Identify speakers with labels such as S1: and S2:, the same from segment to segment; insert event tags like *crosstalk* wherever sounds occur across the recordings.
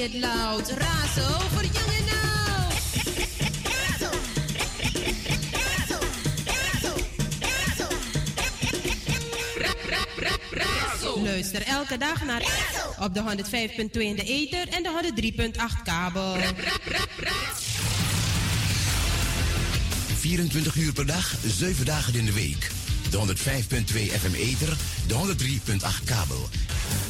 S1: Het loud voor nou. Luister elke dag naar op de 105.2 in de ether en de 103.8 kabel.
S2: 24 uur per dag, 7 dagen in de week. De 105.2 FM Ether, de 103.8 kabel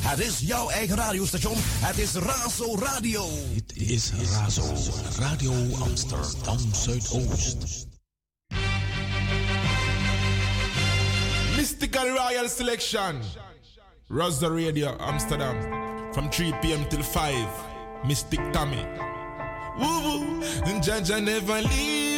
S2: Het is jouw eigen radiostation. Het is Razo Radio.
S3: It is is Razo Radio Amsterdam Zuidoost.
S4: Mystical Royal Selection. Razo Radio Amsterdam. From 3 p.m. till 5. Mystic Tommy. Woo woo. Jaja never leave.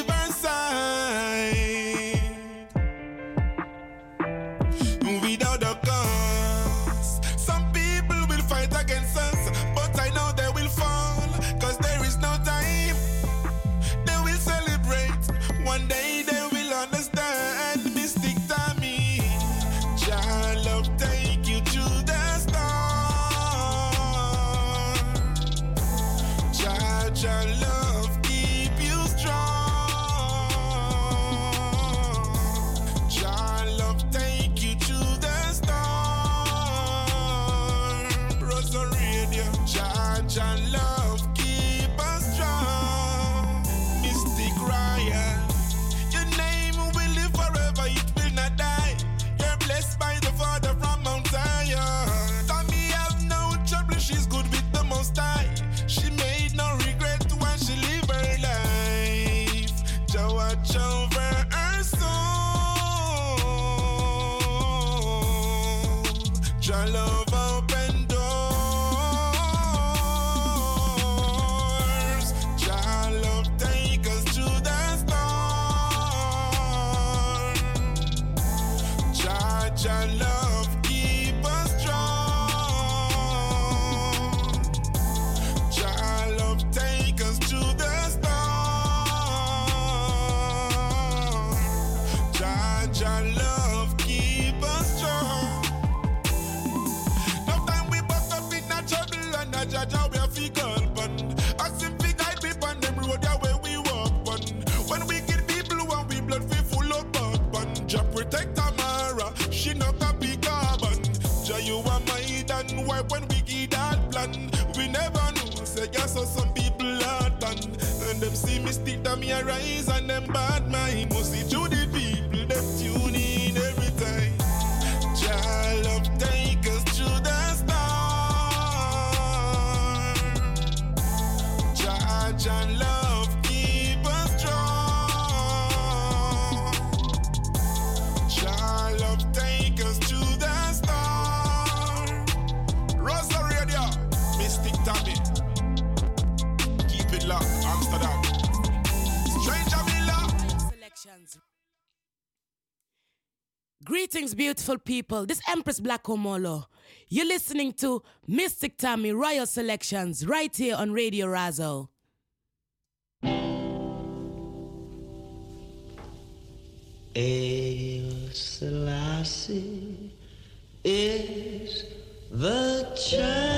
S5: Greetings, beautiful people. This Empress Black Omolo. You're listening to Mystic Tammy Royal Selections right here on Radio Razo. El Selassie is the
S6: child.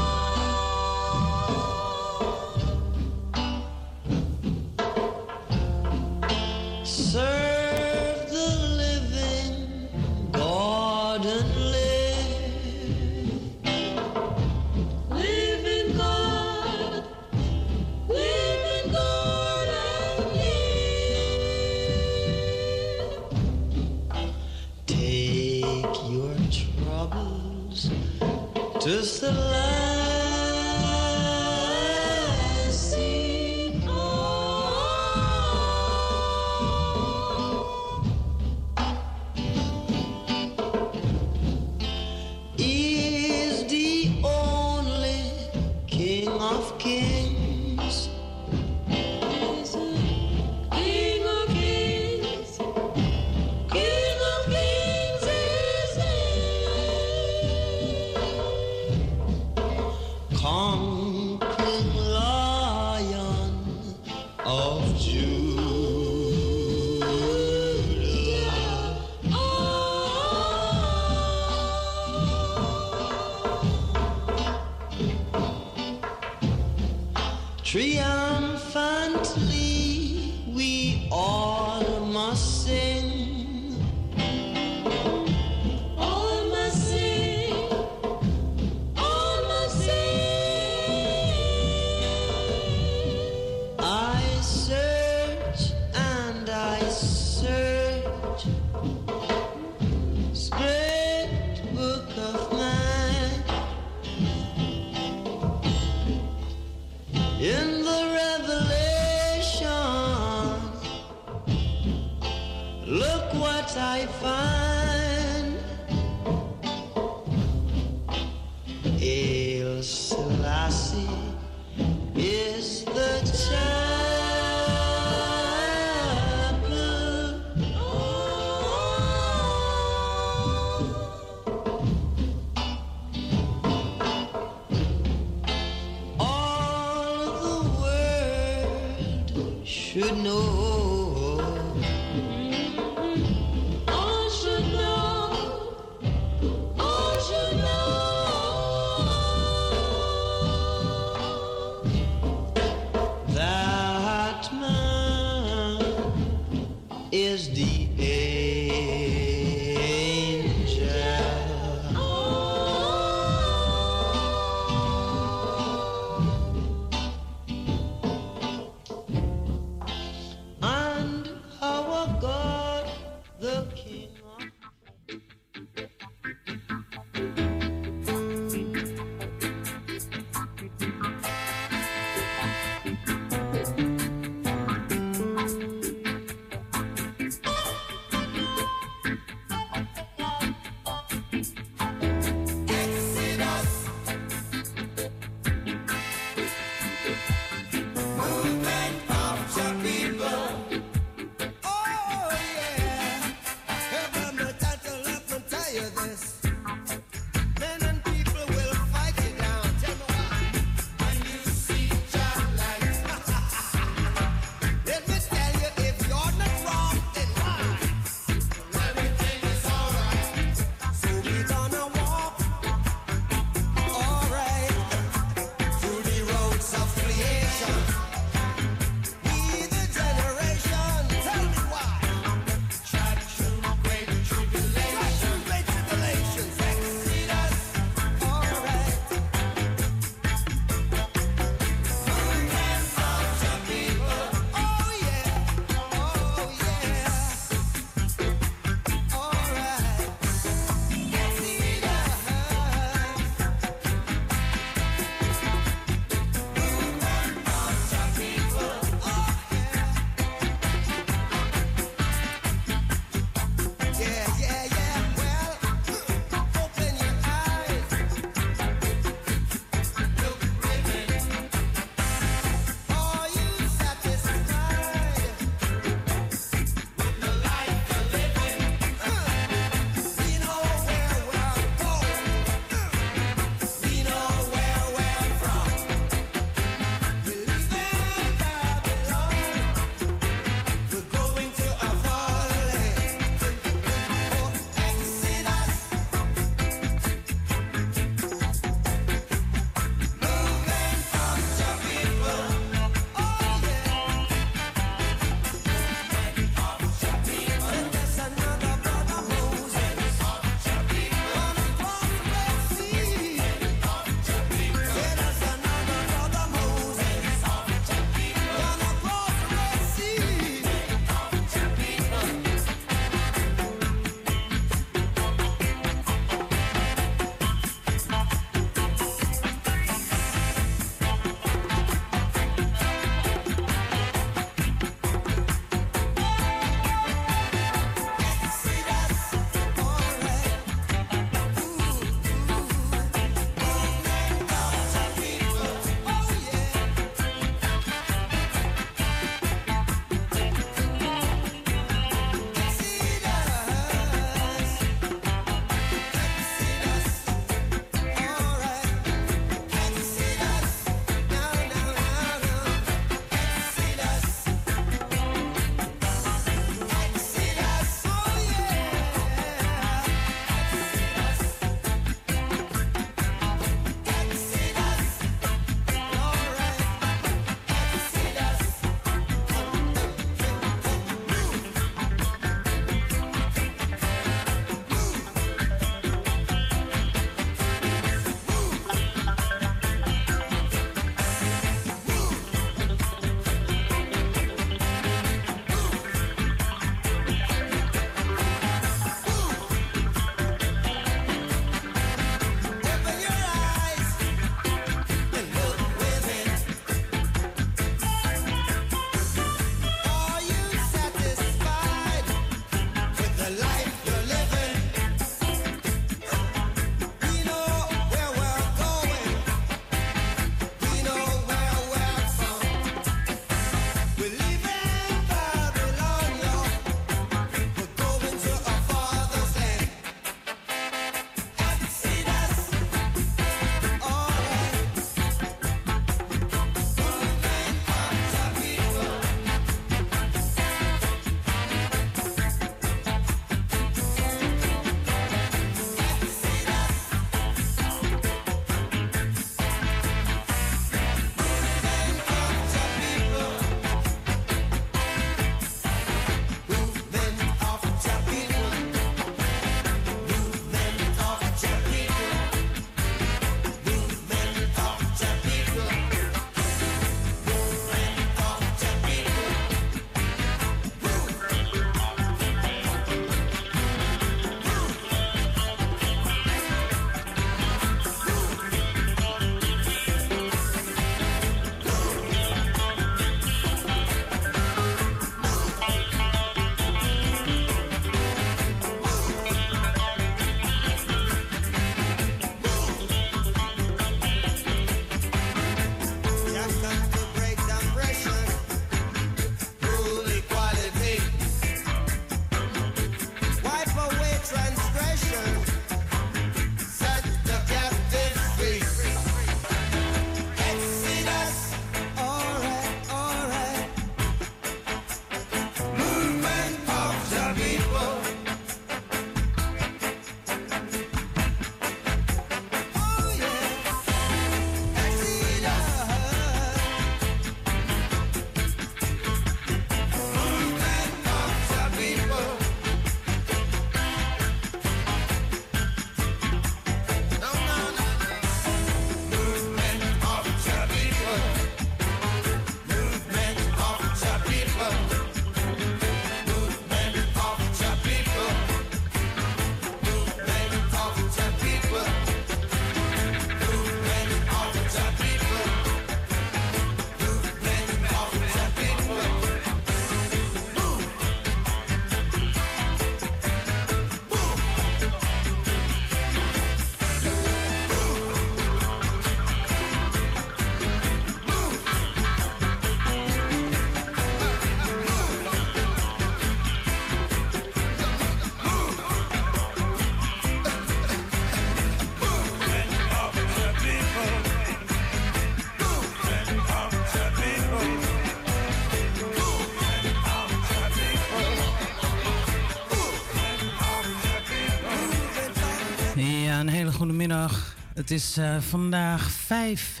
S6: Het is uh, vandaag 5,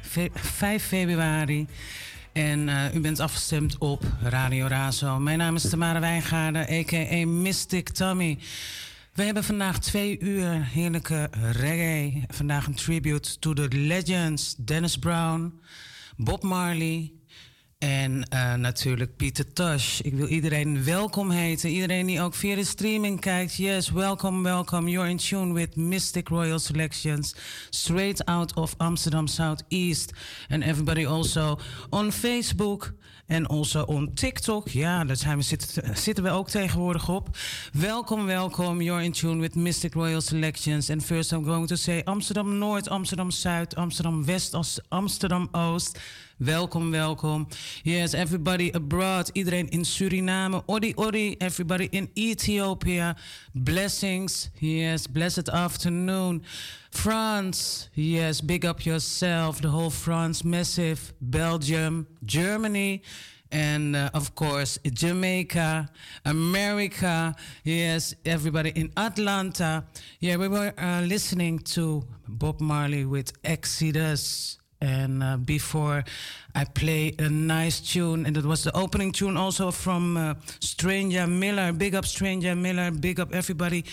S6: fe 5 februari en uh, u bent afgestemd op Radio Razo. Mijn naam is Tamara Wijngaarden, a.k.a. Mystic Tommy. We hebben vandaag twee uur heerlijke reggae. Vandaag een tribute to the legends Dennis Brown, Bob Marley, en uh, natuurlijk Pieter Tosh. Ik wil iedereen welkom heten. Iedereen die ook via de streaming kijkt. Yes, welcome, welcome. You're in tune with Mystic Royal Selections. Straight out of Amsterdam Southeast. And everybody also on Facebook. En also on TikTok. Ja, daar zijn we zitten, zitten we ook tegenwoordig op. Welkom, welkom. You're in tune with Mystic Royal Selections. And first I'm going to say Amsterdam Noord, Amsterdam Zuid, Amsterdam West, Amsterdam Oost. Welkom, welkom. Yes, everybody abroad. Iedereen in Suriname. Odi, odi. Everybody in Ethiopia. Blessings. Yes, blessed afternoon. France. Yes, big up yourself. The whole France massive. Belgium. Germany. and uh, of course Jamaica, America. Yes, everybody in Atlanta. Yeah, we were uh, listening to Bob Marley with Exodus. And uh, before I play a nice tune, and it was the opening tune also from uh, Stranger Miller. Big up Stranger Miller, big up everybody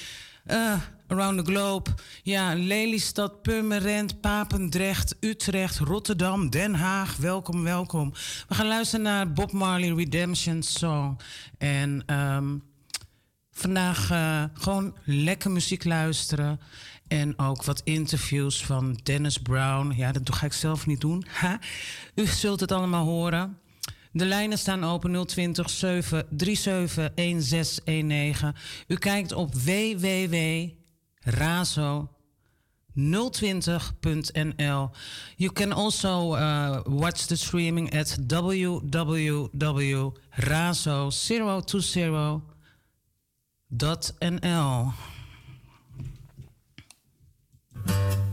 S6: uh, around the globe. Ja, Lelystad, Purmerend, Papendrecht, Utrecht, Rotterdam, Den Haag. Welkom, welkom. We gaan luisteren naar Bob Marley Redemption Song. En um, vandaag uh, gewoon lekker muziek luisteren. En ook wat interviews van Dennis Brown. Ja, dat ga ik zelf niet doen. Ha? U zult het allemaal horen. De lijnen staan open 020 737 1619. U kijkt op www.razo 020.nl. You can also uh, watch the streaming at www.razo020.nl.
S7: Thank
S6: you.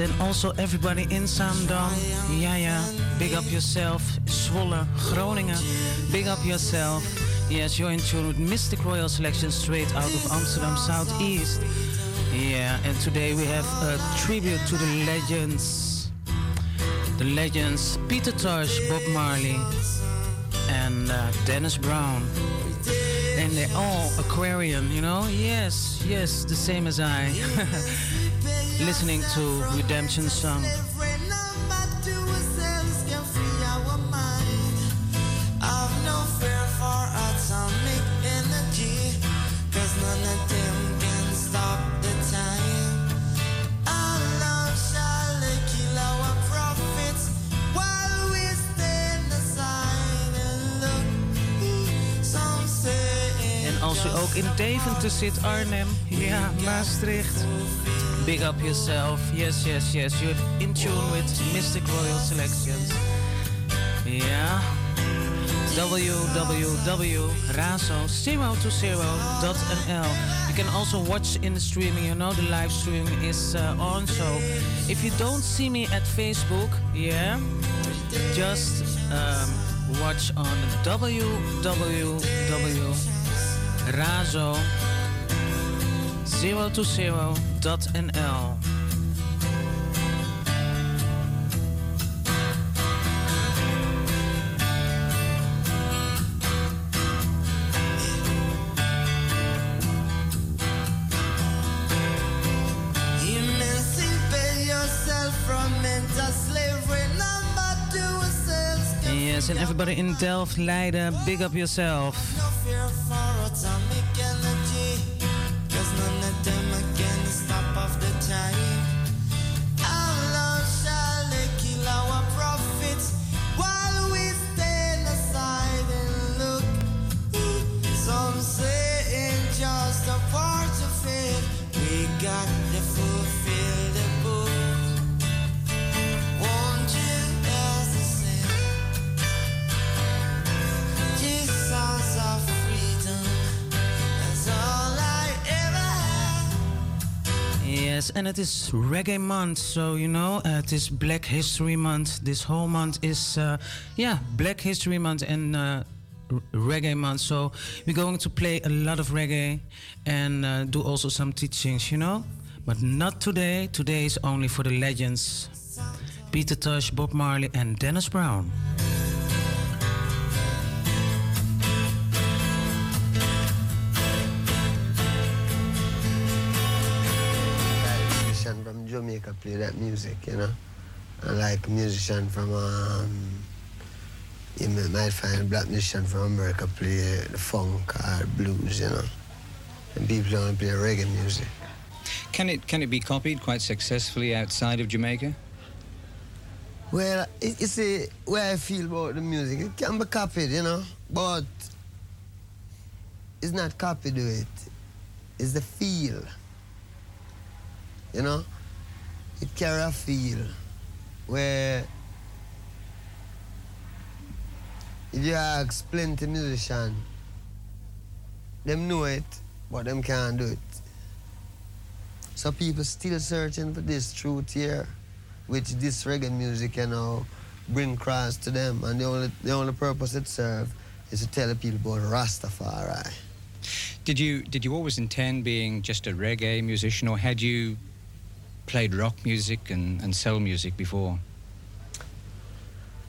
S6: And also everybody in Zaandam. Ja, ja. Big up yourself. Zwolle, Groningen. Big up yourself. Yes, you're in tune with Mystic Royal Selection straight out of Amsterdam Southeast. Yeah, and today we have a tribute to the legends. The legends Peter Tosh, Bob Marley, and uh, Dennis Brown. And they're all Aquarian, you know? Yes, yes, the same as I. *laughs* Listening to Redemption Song. ook in Deventer zit, Arnhem. Ja, Maastricht. Big up yourself. Yes, yes, yes. You're in tune with Mystic Royal Selections. Yeah. www.razo020.nl You can also watch in the streaming. You know the live stream is uh, on. So if you don't see me at Facebook, yeah, just um, watch on www razo 020.nl Yes, and everybody in Delft, Leiden, big up yourself. And it is Reggae Month, so you know uh, it is Black History Month. This whole month is, uh, yeah, Black History Month and uh, Reggae Month. So we're going to play a lot of reggae and uh, do also some teachings, you know. But not today. Today is only for the legends: Peter Tosh, Bob Marley, and Dennis Brown.
S8: Jamaica play that music, you know. And like musician from um you might find black musician from America play the funk or blues, you know. And people only play reggae music.
S9: Can it can it be copied quite successfully outside of Jamaica?
S8: Well, you see, where I feel about the music, it can be copied, you know, but it's not copied to it. It's the feel, you know. It carry a feel where if you ask plenty musician, them know it, but them can't do it. So people still searching for this truth here which this reggae music you know bring across to them and the only the only purpose it serves is to tell the people about Rastafari.
S9: Did you did you always intend being just a reggae musician, or had you played rock music and, and soul music before?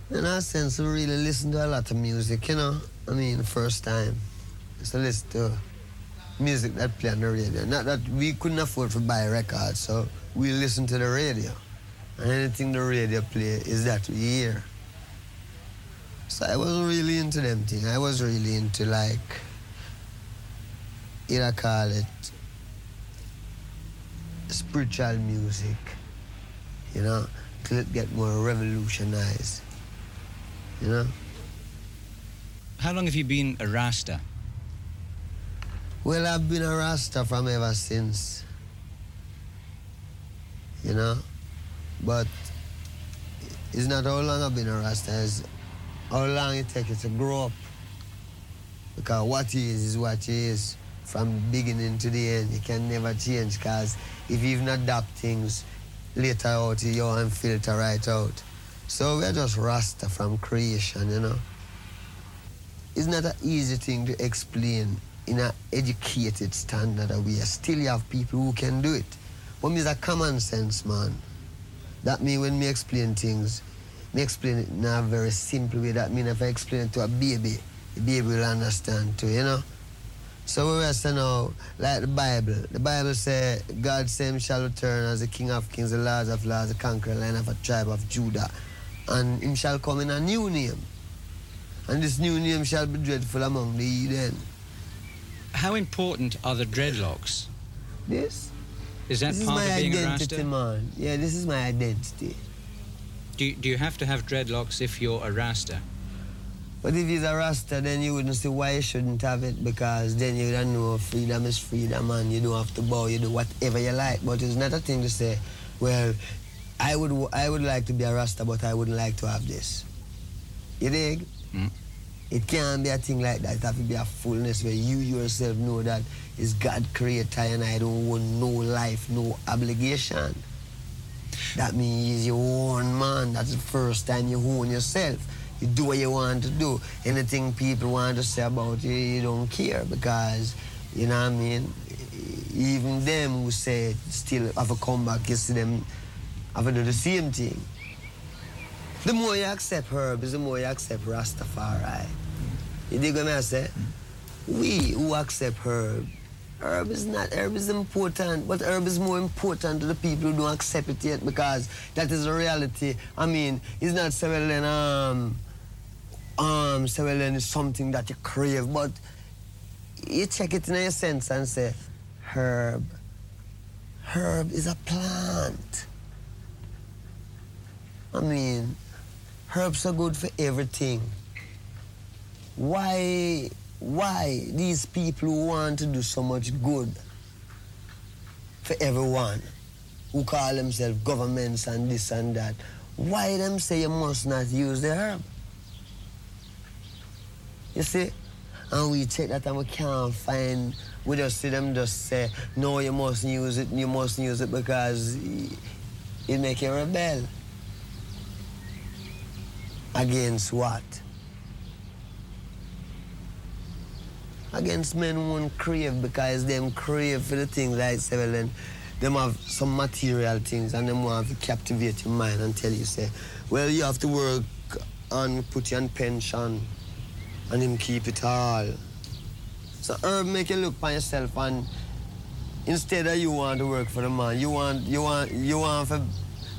S8: In a sense, we really listen to a lot of music, you know. I mean, the first time, to listen to music that play on the radio. Not that we couldn't afford to buy records, so we listen to the radio. And anything the radio play is that we hear. So I wasn't really into them things. I was really into like, you know, call it spiritual music, you know, till it get more revolutionized, you know.
S9: How long have you been a Rasta?
S8: Well, I've been a Rasta from ever since, you know, but it's not how long I've been a Rasta, it's how long it takes you to grow up. Because what he is is what he is from beginning to the end. You can never change because if you even adapt things later out, you and filter right out. So we're just Rasta from creation, you know. It's not an easy thing to explain in an educated standard We Still have people who can do it. But me a common sense man. That mean when me explain things, me explain it in a very simple way. That mean if I explain it to a baby, the baby will understand too, you know? So we rest now, like the Bible. The Bible say, God same shall return as the King of kings, the Lord of lords, the conqueror line of a tribe of Judah. And him shall come in a new name. And this new name shall be dreadful among the heathen.
S9: How important are the dreadlocks?
S8: This?
S9: Is that
S8: this is
S9: part
S8: my
S9: of being a Rasta?
S8: man. Yeah, this is my identity.
S9: Do you, do you have to have dreadlocks if you're a Rasta?
S8: But if he's a Rasta, then you wouldn't see why you shouldn't have it because then you don't know freedom is freedom and you don't have to bow, you do whatever you like. But it's not a thing to say, well, I would I would like to be a Rasta, but I wouldn't like to have this. You dig?
S9: Mm.
S8: It can't be a thing like that. It have to be a fullness where you yourself know that it's God creator and I don't want no life, no obligation. That means you own man. That's the first time you own yourself. You do what you want to do. Anything people want to say about you, you don't care because, you know what I mean? Even them who say still have a comeback, you see them have to do the same thing. The more you accept herbs, the more you accept Rastafari. You dig what I say? We who accept herb, herb is not, herb is important, but herb is more important to the people who don't accept it yet because that is the reality. I mean, it's not so well then, um, um, so well then it's something that you crave, but you check it in your sense and say, herb, herb is a plant. I mean, herbs are good for everything. Why, why these people who want to do so much good for everyone, who call themselves governments and this and that, why them say you must not use the herb? You see? And we check that and we can't find we just see them just say, no, you must use it, you must use it because it make you rebel. Against what? Against men who won't crave because them crave for the things like then them have some material things and them want to captivate your mind and tell you, say, well, you have to work and put you on pension and him keep it all. So Herb make you look for yourself and instead of you want to work for the man, you want you want you want to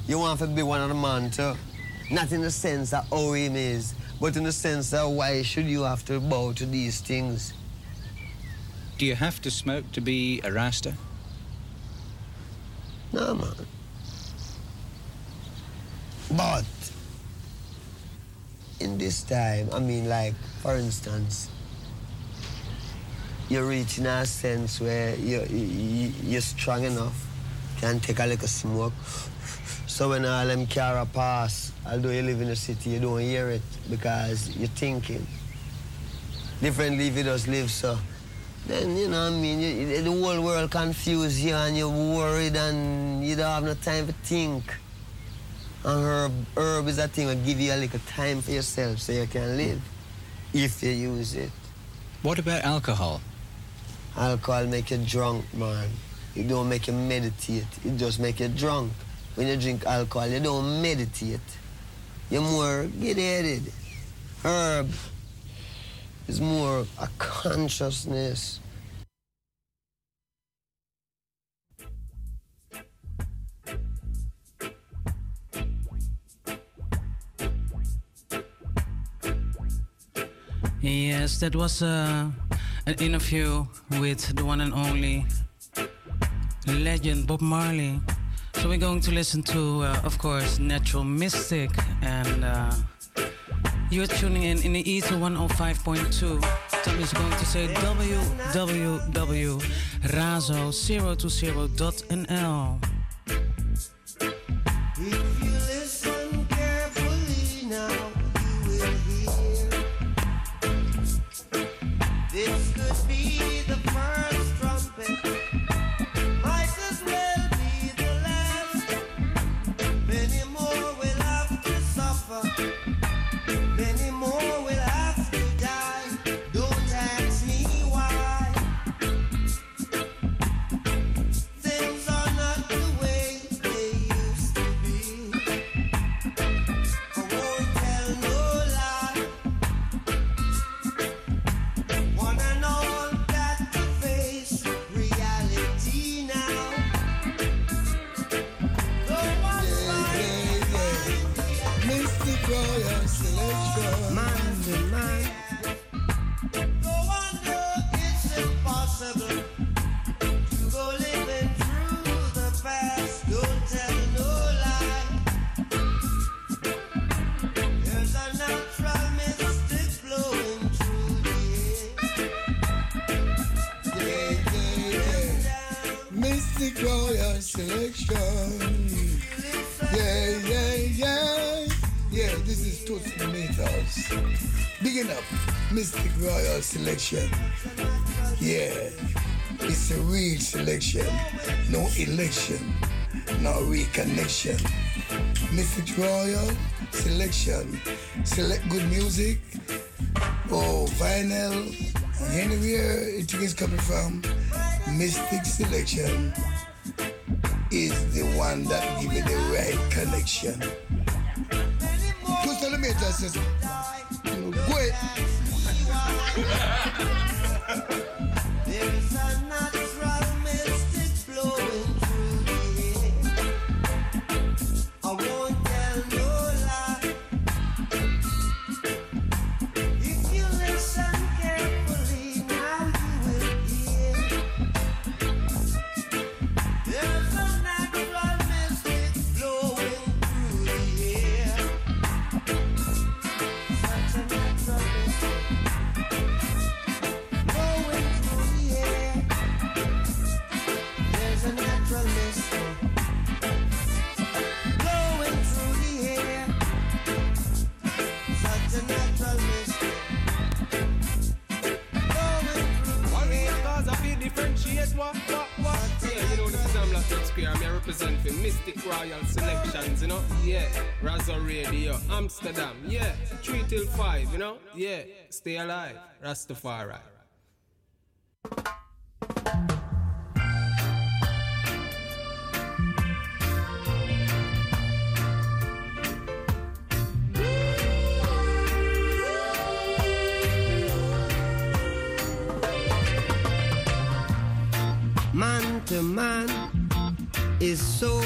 S8: you want to be one of the man too. Not in the sense of how him is, but in the sense of why should you have to bow to these things.
S9: Do you have to smoke to be a Rasta?
S8: No man. But in this time, I mean like for instance, you're reaching a sense where you, you, you're strong enough, can take a little smoke. So when all them car pass, although you live in the city, you don't hear it because you're thinking. Differently if you just live so. Then, you know I mean, you, the whole world confused you and you're worried and you don't have no time to think. And herb, herb is a thing that give you a little time for yourself so you can live, if you use it.
S9: What about alcohol?
S8: Alcohol make you drunk, man. It don't make you meditate. It just make you drunk. When you drink alcohol, you don't meditate. You're more get-headed. Herb is more a consciousness.
S6: Yes, that was uh, an interview with the one and only legend Bob Marley. So we're going to listen to, uh, of course, Natural Mystic, and uh, you're tuning in in the E to 105.2. Tom is going to say www.razo020.nl.
S10: Select good music. Oh, vinyl. Anywhere it is coming from. Mystic Selection is the one that give you the right connection. Two centimeters go ahead. *laughs*
S11: know? Yeah, Razo Radio, Amsterdam, yeah, 3 till 5, you know? Yeah, stay alive, Rastafari.
S8: Man to man is so.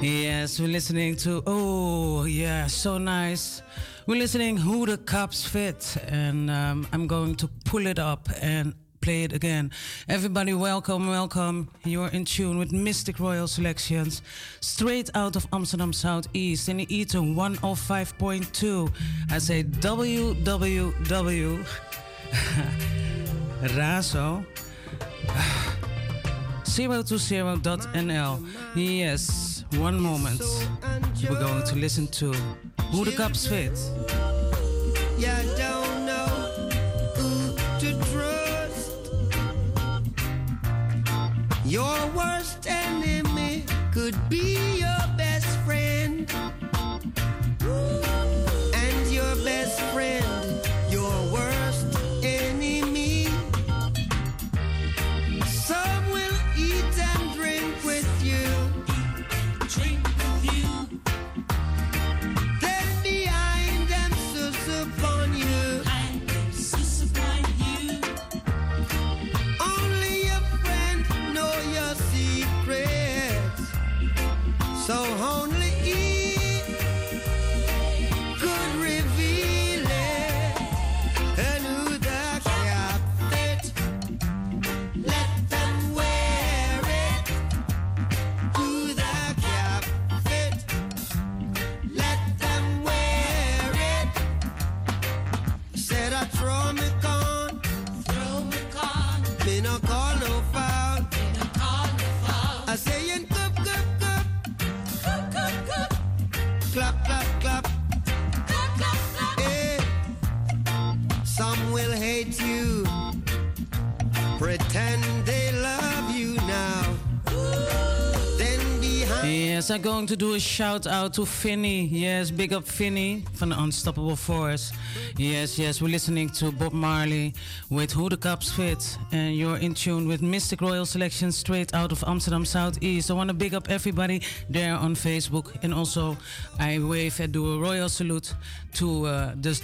S6: Yes, we're listening to, oh, yeah, so nice. We're listening Who the Cups Fit, and um, I'm going to pull it up and play it again. Everybody, welcome, welcome. You're in tune with Mistic Royal Selections, straight out of Amsterdam Southeast in the Ether 105.2. I say www. *laughs* Razo. *sighs* 020.nl. Yes, one moment. We're going to listen to Who the Cups Fit.
S8: You don't know who to trust. Your worst enemy could be your
S6: Yes, I'm going to do a shout out to Finny. Yes, big up Finny from the Unstoppable Force. Yes, yes, we're listening to Bob Marley with Who the Cups Fit. And you're in tune with Mistic Royal Selection straight out of Amsterdam Southeast. I want to big up everybody there on Facebook. And also, I wave and do a royal salute to uh, the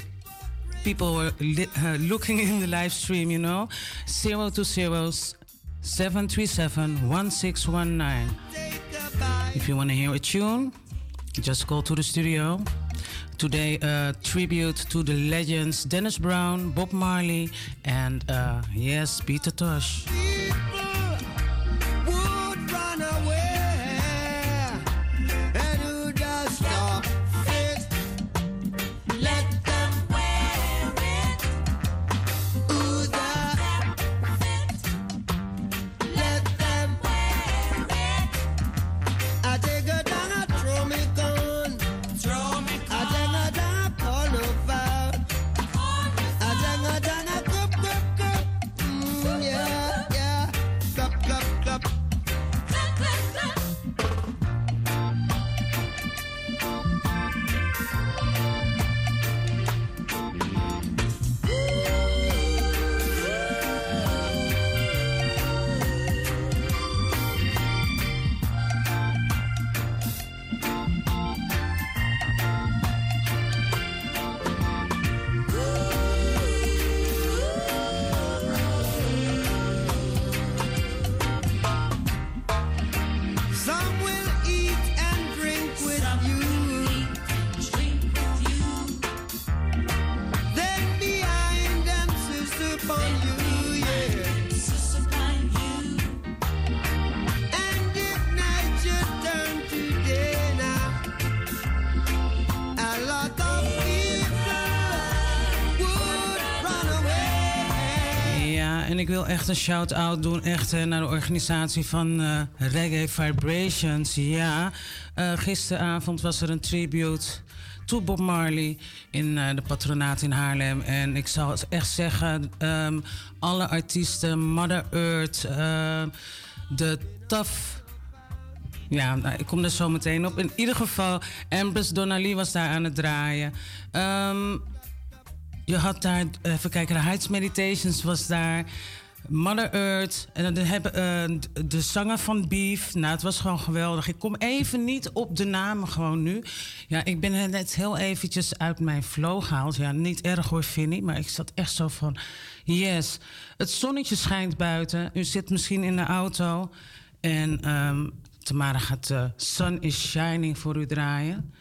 S6: people who are li- uh, looking *laughs* in the live stream, you know. 020 737 1619. If you want to hear a tune, just go to the studio. Today, a tribute to the legends Dennis Brown, Bob Marley, and uh, yes, Peter Tosh. Een shout-out doen echt, eh, naar de organisatie van eh, Reggae Vibrations. Ja, eh, gisteravond was er een tribute to Bob Marley in de patronaat in Haarlem. En ik zou echt zeggen, ehm, alle artiesten, Mother Earth, de Tough Ja, nou, ik kom er zo meteen op. In ieder geval, Empress Donnelly was daar aan het draaien. Ehm, je had daar, even kijken, de Heights Meditations was daar. Mother Earth. En dan hebben eh, de- de zanger van Beef. Nou, het was gewoon geweldig. Ik kom even niet op de namen gewoon nu. Ja, ik ben net heel eventjes uit mijn flow gehaald. Ja, niet erg hoor, Vinnie. Maar ik zat echt zo van... Yes, het zonnetje schijnt buiten. U zit misschien in de auto. En ehm Tamara gaat eh, Sun is Shining voor u draaien.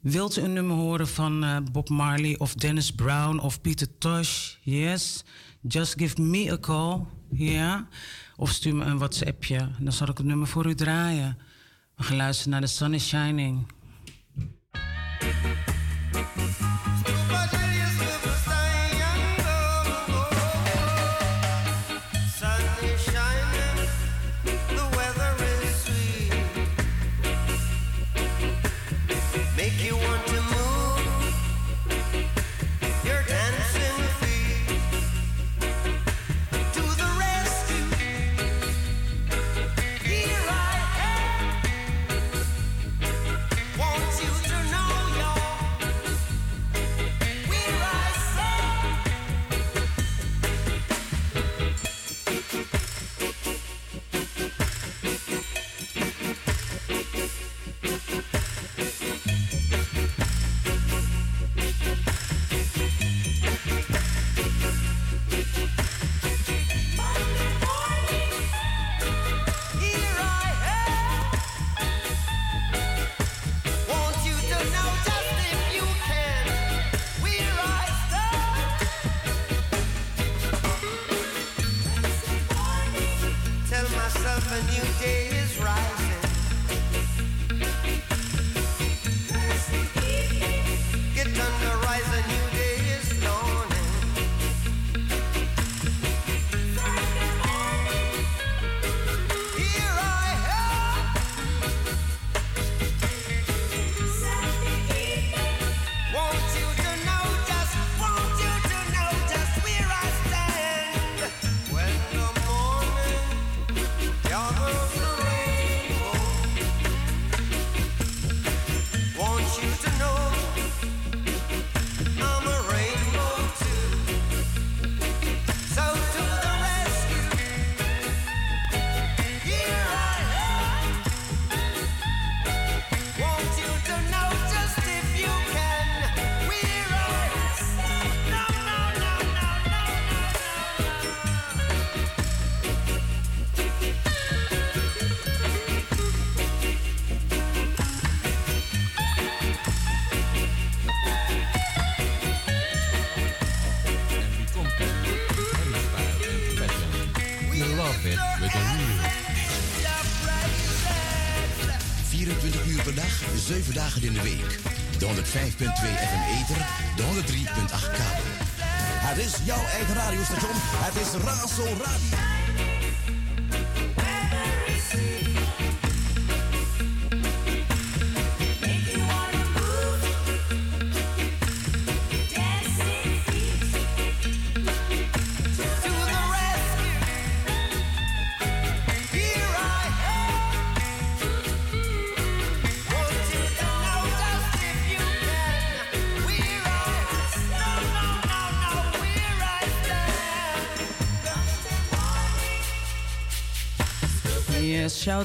S6: Wilt u een nummer horen van eh, Bob Marley of Dennis Brown of Peter Tosh? Yes. Just give me a call. Ja. Of stuur me een WhatsAppje. Dan zal ik het nummer voor u draaien. We gaan luisteren naar The Sun is Shining.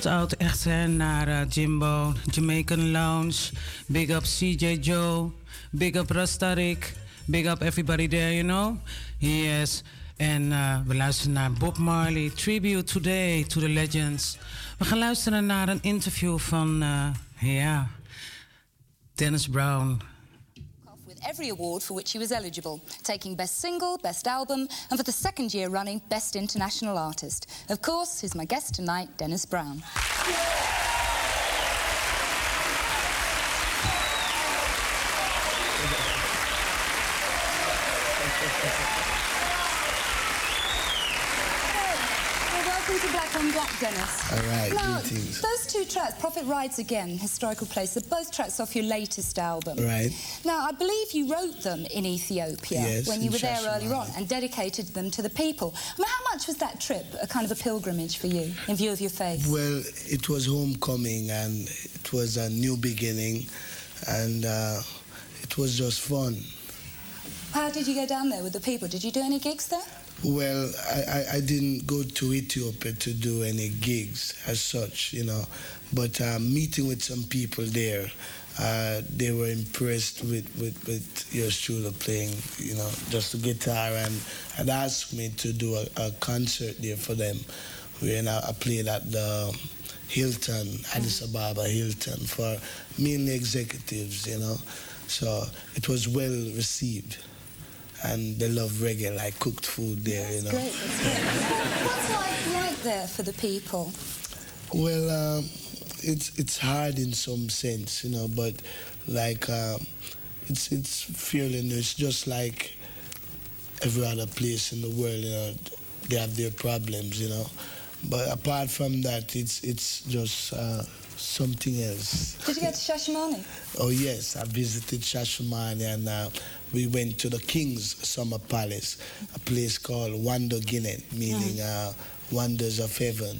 S6: Shout-out echt naar eh, Jimbo, Jamaican Lounge. Big up CJ Joe. Big up Rastarik. Big up everybody there, you know. Yes. En eh, we luisteren naar Bob Marley. Tribute today to the legends. We gaan luisteren naar een interview van, eh, ja, Dennis Brown.
S12: Every award for which he was eligible, taking Best Single, Best Album, and for the second year running, Best International Artist. Of course, he's my guest tonight, Dennis Brown.
S13: Well, Black
S12: Dennis.
S10: All right,
S12: Now,
S10: greetings.
S12: those two tracks, Prophet Rides Again, Historical Place, they're both tracks off your latest album.
S10: Right.
S12: Now, I believe you wrote them in Ethiopia
S10: Yes,
S12: when you were there earlier on and dedicated them to the people. I mean, how much was that trip a kind of a pilgrimage for you in view of your faith?
S10: Well, it was homecoming and it was a new beginning, and uh, it was just fun.
S12: How did you go down there with the people? Did you do any gigs there?
S10: Well, I, I, I didn't go to Ethiopia to do any gigs as such, you know, but uh, meeting with some people there, uh, they were impressed with, with, with your truly playing, you know, just the guitar and had asked me to do a, a concert there for them. When I, I played at the Hilton, Addis Ababa Hilton, for mainly executives, you know. So it was well received. And they love reggae, like cooked food there, you know.
S12: That's great. What's life like there for the people?
S10: Well, um, it's it's hard in some sense, you know, but like um, it's it's feeling. It's just like every other place in the world, you know. They have their problems, you know. But apart from that, it's it's just uh, something else.
S12: Did you go to Shashamane?
S10: Oh yes, I visited Shashamane and uh, we went to the King's Summer Palace, a place called Wondo Genet, meaning uh, wonders of heaven.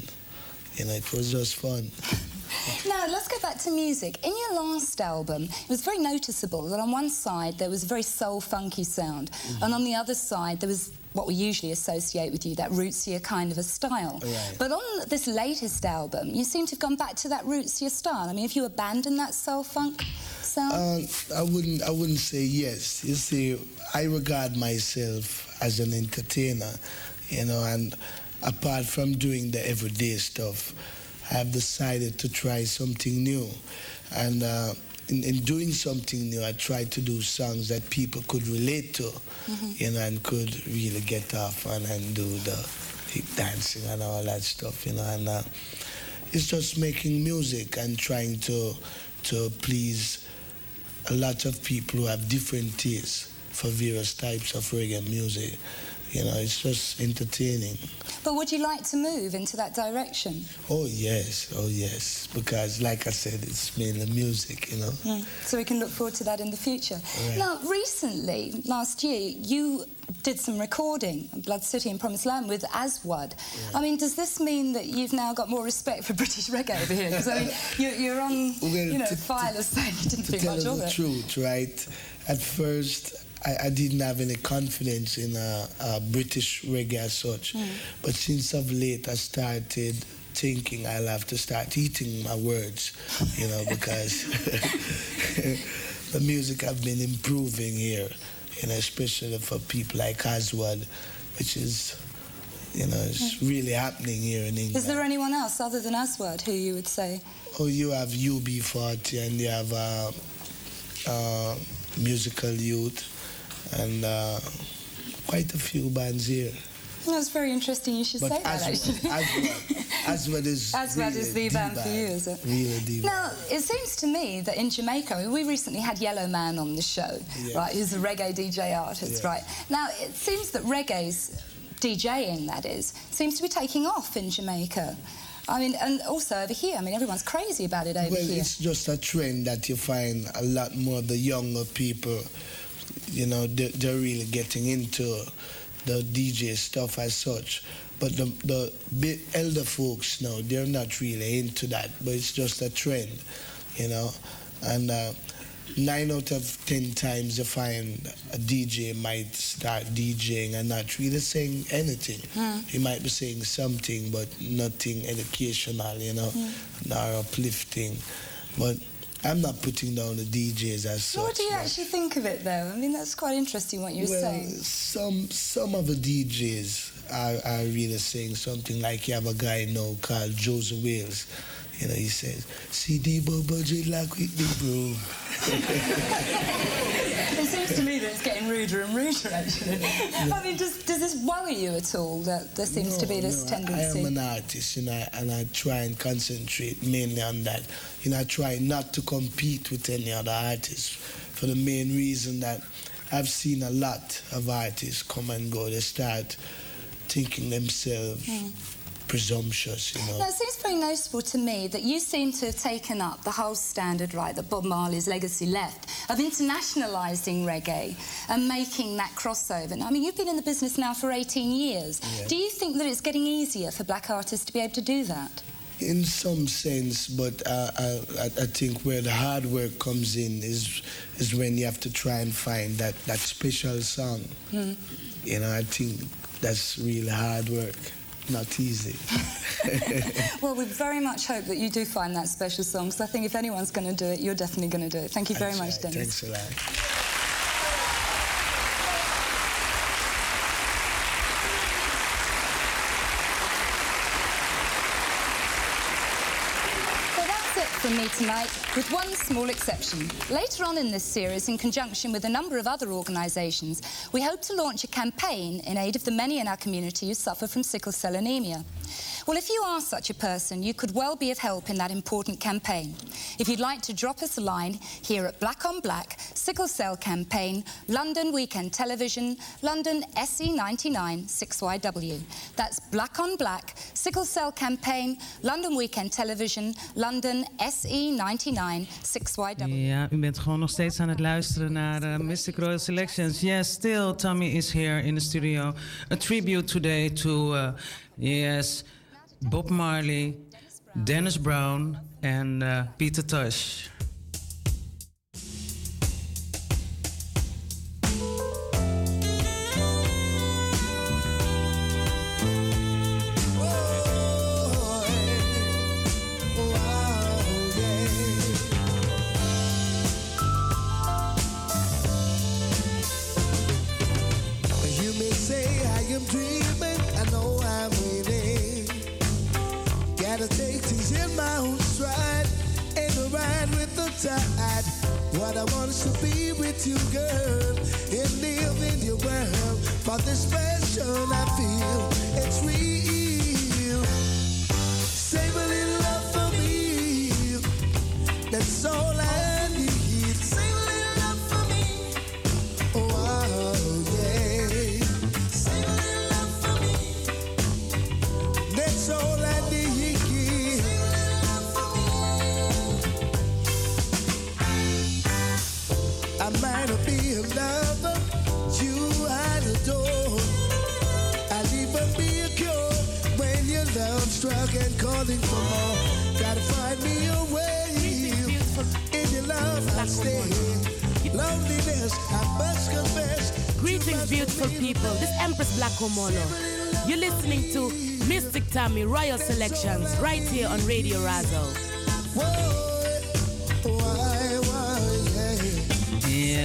S10: You know, it was just fun. *laughs*
S12: Now, let's go back to music. In your last album, it was very noticeable that on one side there was a very soul funky sound,
S10: Mm-hmm.
S12: and on the other side there was what we usually associate with you, that rootsier kind of a style.
S10: Right.
S12: But on this latest album, you seem to have gone back to that rootsier style. I mean, if you abandoned that soul funk sound?
S10: Uh, I wouldn't. I wouldn't say yes. You see, I regard myself as an entertainer, you know, and apart from doing the everyday stuff, I've decided to try something new, and uh, in, in doing something new, I tried to do songs that people could relate to, you know, and could really get off on and do the hip dancing and all that stuff, you know, and. Uh, it's just making music and trying to to please a lot of people who have different tastes for various types of reggae music. You know, it's just entertaining.
S12: But would you like to move into that direction?
S10: Oh yes, oh yes, because like I said, it's mainly music. You know.
S12: Mm. So we can look forward to that in the future.
S10: Right.
S12: Now, recently, last year, you did some recording, Blood City and Promised Land, with Aswad. I mean, does this mean that you've now got more respect for *laughs* British reggae over here? Because I mean, you're, you're on, you know, file as saying you didn't
S10: to
S12: think
S10: tell
S12: much
S10: you
S12: of
S10: the truth, right? At first, I, I didn't have any confidence in uh, uh, British reggae as such.
S12: Mm.
S10: But since of late, I started thinking I'll have to start eating my words, you know, because *laughs* the music have been improving here, you know, especially for people like Aswad, which is, you know, it's really happening here in England.
S12: Is there anyone else other than Aswad who you would say?
S10: Oh, you have UB40 and you have uh, uh, Musical Youth and uh, quite a few bands here.
S12: Well, it's very interesting you should
S10: But
S12: say that, actually.
S10: Aswad, is
S12: Aswad is the band for you, is it?
S10: Really
S12: Now, it seems to me that in Jamaica, we recently had Yellowman on the show,
S10: Yes.
S12: right, who's a reggae DJ artist,
S10: Yes.
S12: right? Now, it seems that reggae's DJing, that is, seems to be taking off in Jamaica. I mean, and also over here. I mean, everyone's crazy about it over
S10: Well,
S12: here.
S10: it's just a trend that you find a lot more of the younger people, you know, they're, they're really getting into the DJ stuff as such. But the, the bit elder folks now, they're not really into that, but it's just a trend, you know. And uh, nine out of ten times you find a DJ might start DJing and not really saying anything.
S12: Mm.
S10: He might be saying something, but nothing educational, you know, nor uplifting. But I'm not putting down the DJs as such.
S12: what do you
S10: but-
S12: actually think of it, though? I mean, that's quite interesting what you're
S10: well,
S12: saying.
S10: some some of the DJs are, are really saying something like you have a guy now called Josey Wales. You know, he says, CD budget like with the broom.
S12: it seems to me that it's getting ruder and ruder, actually. I mean, does, does this worry you at all that there seems to be this
S10: no,
S12: tendency?
S10: I am an artist, you know, and I try and concentrate mainly on that. You know, I try not to compete with any other artists for the main reason that I've seen a lot of artists come and go. They start thinking themselves
S12: Mm.
S10: Presumptuous, you know.
S12: Now, it seems very noticeable to me that you seem to have taken up the whole standard right that Bob Marley's legacy left of internationalising reggae and making that crossover. Now, I mean, you've been in the business now for 18 years.
S10: Yeah.
S12: Do you think that it's getting easier for black artists to be able to do that?
S10: In some sense, but uh, I, I, I think where the hard work comes in is is when you have to try and find that, that special song.
S12: Hmm.
S10: You know, I think that's really hard work, not easy. *laughs*
S12: Well, we very much hope that you do find that special song, because I think if anyone's going to do it, you're definitely going to do it. Thank you very much, Dennis.
S10: Thanks a lot.
S12: So that's it from me tonight, with one small exception. Later on in this series, in conjunction with a number of other organisations, we hope to launch a campaign in aid of the many in our community who suffer from sickle cell anemia. Well, if you are such a person, you could well be of help in that important campaign. If you'd like to drop us a line here at Black on Black, Sickle Cell Campaign, London Weekend Television, London SE99 6YW. That's Black on Black, Sickle Cell Campaign, London Weekend Television, London SE99 6YW.
S6: Ja, u bent gewoon nog steeds aan het luisteren naar uh, Mistic Royal Selections. Yes, still Tommy is here in the studio. A tribute today to, uh, yes, Bob Marley, Dennis Brown and uh, Peter Tosh.
S14: The tide. What I want is to be with you, girl, and live in your world. For this passion I feel, it's real. Adore. I'll even be a cure when your love struck and calling for more. Gotta find me a way. In your love I stay. Loneliness I must confess.
S15: Greetings, beautiful people. This Empress Black Omolo. You're listening to Mystic Tommy Royal Selections right here on Radio Razo.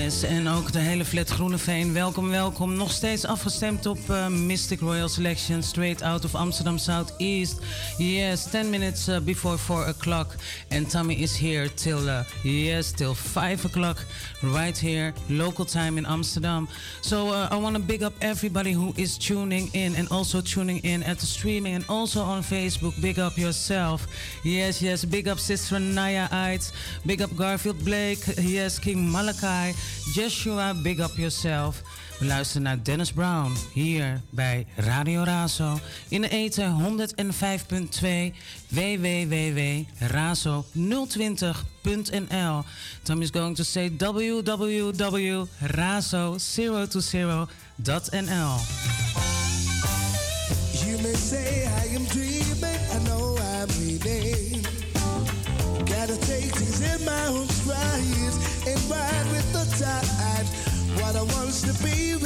S6: En ook de hele flat Groeneveen. Welkom, welkom. Nog steeds afgestemd op uh, Mystic Royal Selection, straight out of Amsterdam Southeast. Yes, 10 minutes uh, before 4 o'clock. And Tommy is here till, uh, yes, till 5 o'clock, right here, local time in Amsterdam. So I want to big up everybody who is tuning in and also tuning in at the streaming and also on Facebook. Big up yourself. Yes, yes, big up Sister Naya Eids. Big up Garfield Blake. Yes, King Malachi. Joshua, big up yourself. We luisteren naar Dennis Brown hier bij Radio Razo in de eten 105.2 www.razo020.nl. Tom is going to say www.razo020.nl.
S14: You may say I am dreaming, I know I'm reading. Gotta take things in my own stride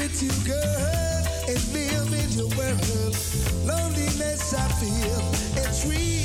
S14: with you, girl, and live in your world. Loneliness I feel, it's real.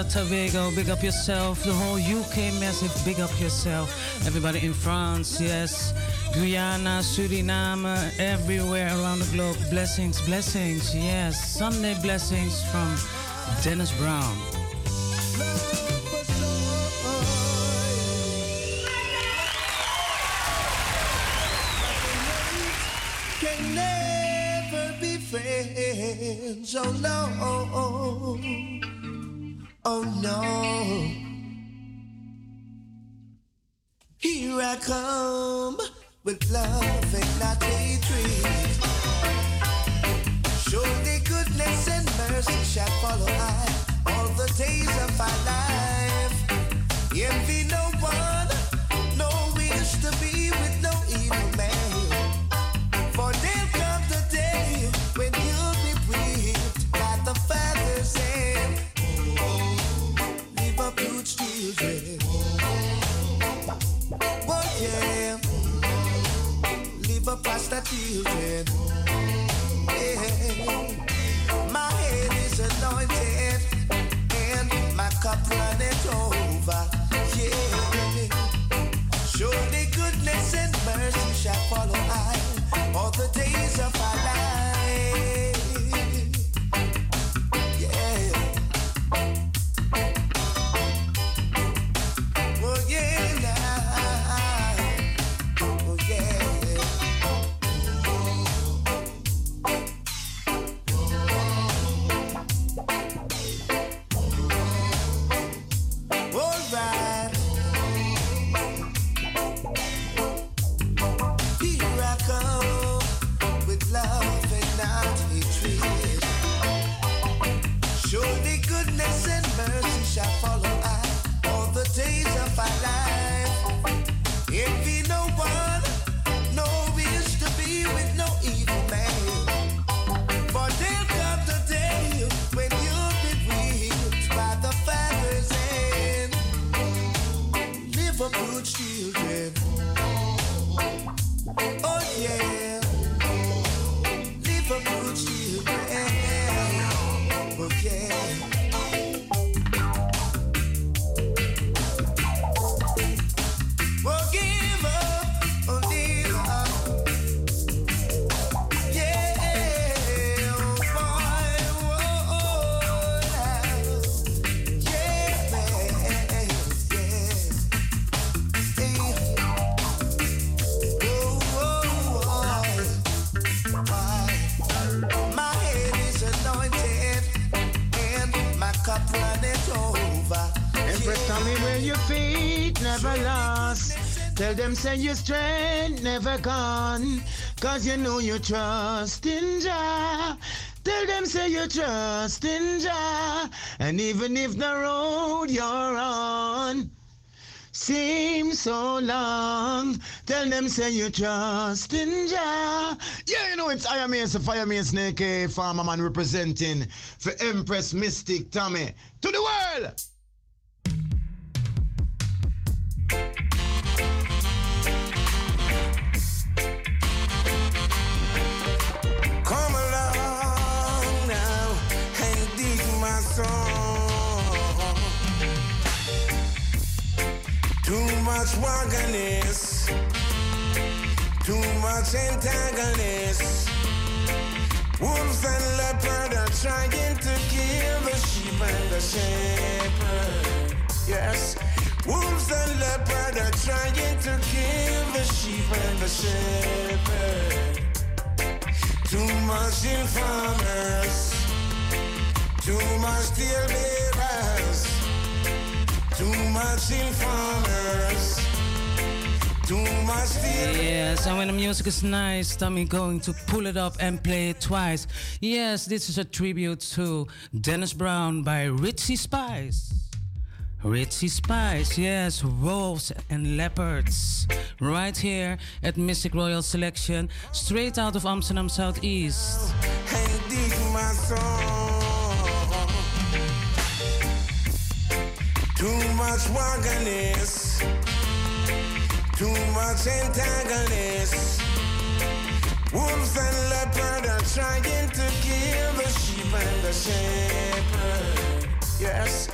S14: Trinidad, Tobago, big up yourself. The whole UK massive, big up yourself. Everybody in France, yes. Guyana, Suriname, everywhere around the globe. Blessings, blessings, yes. Sunday blessings from Dennis Brown.
S13: Them say your strength never gone. Cause you know you trust in Jah. Tell them say you trust in Jah. And even if the road you're on seems so long, tell them say you trust in Jah.
S16: Yeah, you know it's Iron Mace, the Fire Mace, Snake, eh, Farmer Man representing for Empress Mystic Tommy to the world.
S17: Much wagonist, too much antagonist. Wolves and leopard are trying to kill the sheep and the shepherd. Yes, wolves and leopard leopard are trying to kill the sheep and the shepherd. Too much informers, too much steel too much informers, too much
S6: Yes, and when the music is nice, Tommy going to pull it up and play it twice. Yes, this is a tribute to Dennis Brown by Richie Spice. Richie Spice, yes, wolves and leopards. Right here at Mistic Royal Selection, straight out of Amsterdam Southeast.
S17: and Too much wagonist, too much antagonist. Wolves and leopard are trying to kill the sheep and the shepherd. Yes.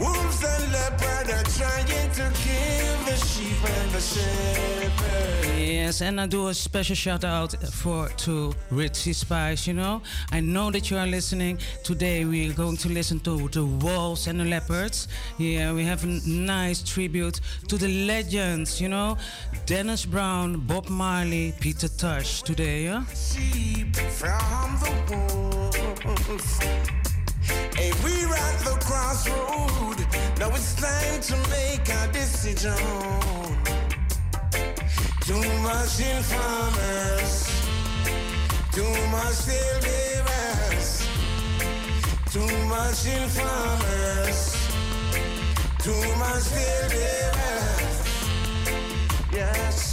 S17: Wolves and leopard are trying to kill the sheep and the shepherd.
S6: Yes, and I do a special shout out for to Richie Spice. You know, I know that you are listening. Today we are going to listen to the wolves and the leopards. Yeah, we have a nice tribute to the legends. You know, Dennis Brown, Bob Marley, Peter Tosh. Today, yeah.
S17: sheep from the wolves. Hey, we're at the crossroad. Now it's time to make a decision. Too much informers, too much steel bearers, too much informers, too much steel bearers. Yes.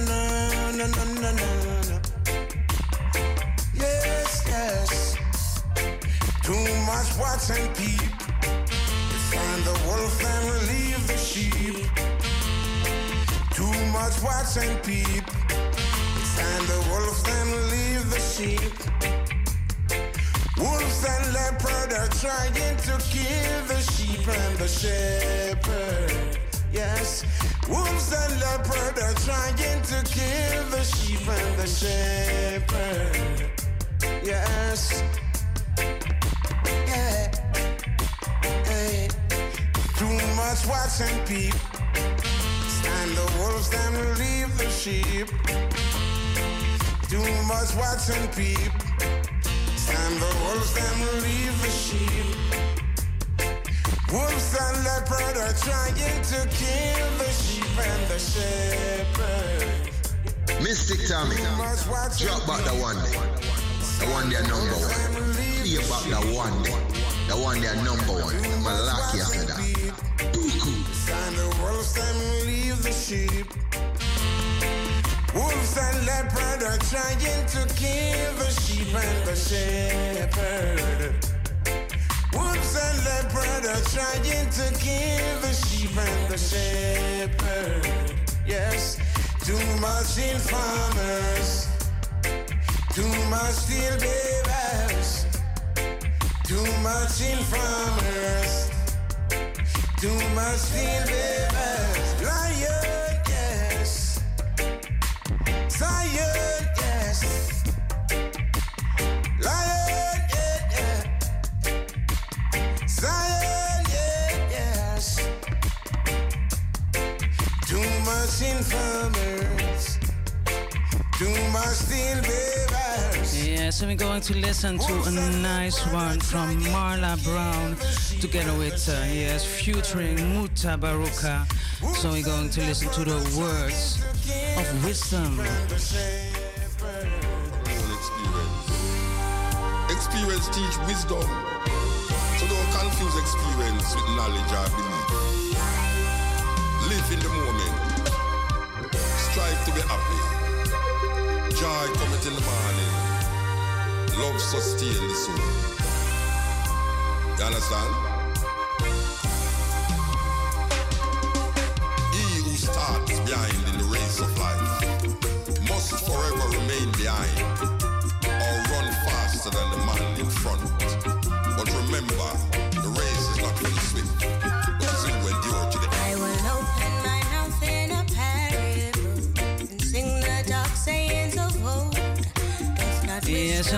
S17: na na na na na na. Yes, yes. Too much watch and peep. You find the wolf and leave the sheep. Too much watch and peep. You find the wolf and leave the sheep. Wolves and leopards are trying to kill the sheep and the shepherd. Yes, wolves and leopard are trying to kill the sheep and the shepherd. Yes. Yeah. Hey. Too much watch and peep. Stand the wolves and leave the sheep. Too much watch and peep. Stand the wolves and leave the sheep. Wolves and leopard are trying to kill the sheep and the shepherd.
S18: Mystic Tommy, drop back the one. The one there number one. Play back the one day. The one there number one. Malaki after that.
S17: Stand the wolves and leave the sheep. Wolves and leopard are trying to kill the sheep and the shepherd. Wolves and leopard are trying to kill the sheep and the shepherd. Yes, too much informers, too much steel bearers, too much informers, too much steel bearers. Lion, yes. Zion, much informers, too much steel bearers.
S6: Yes, we're going to listen to a nice one from Marla Brown together with, uh, yes, featuring Mutabaruka. So we're going to listen to the words of wisdom.
S19: Experience teach wisdom. So don't confuse experience with knowledge or belief. Live in the moment. Happy. Joy cometh in the morning. Love sustain the soul. You understand? He who starts behind in the race of life must forever remain behind or run faster than the man in front. But remember,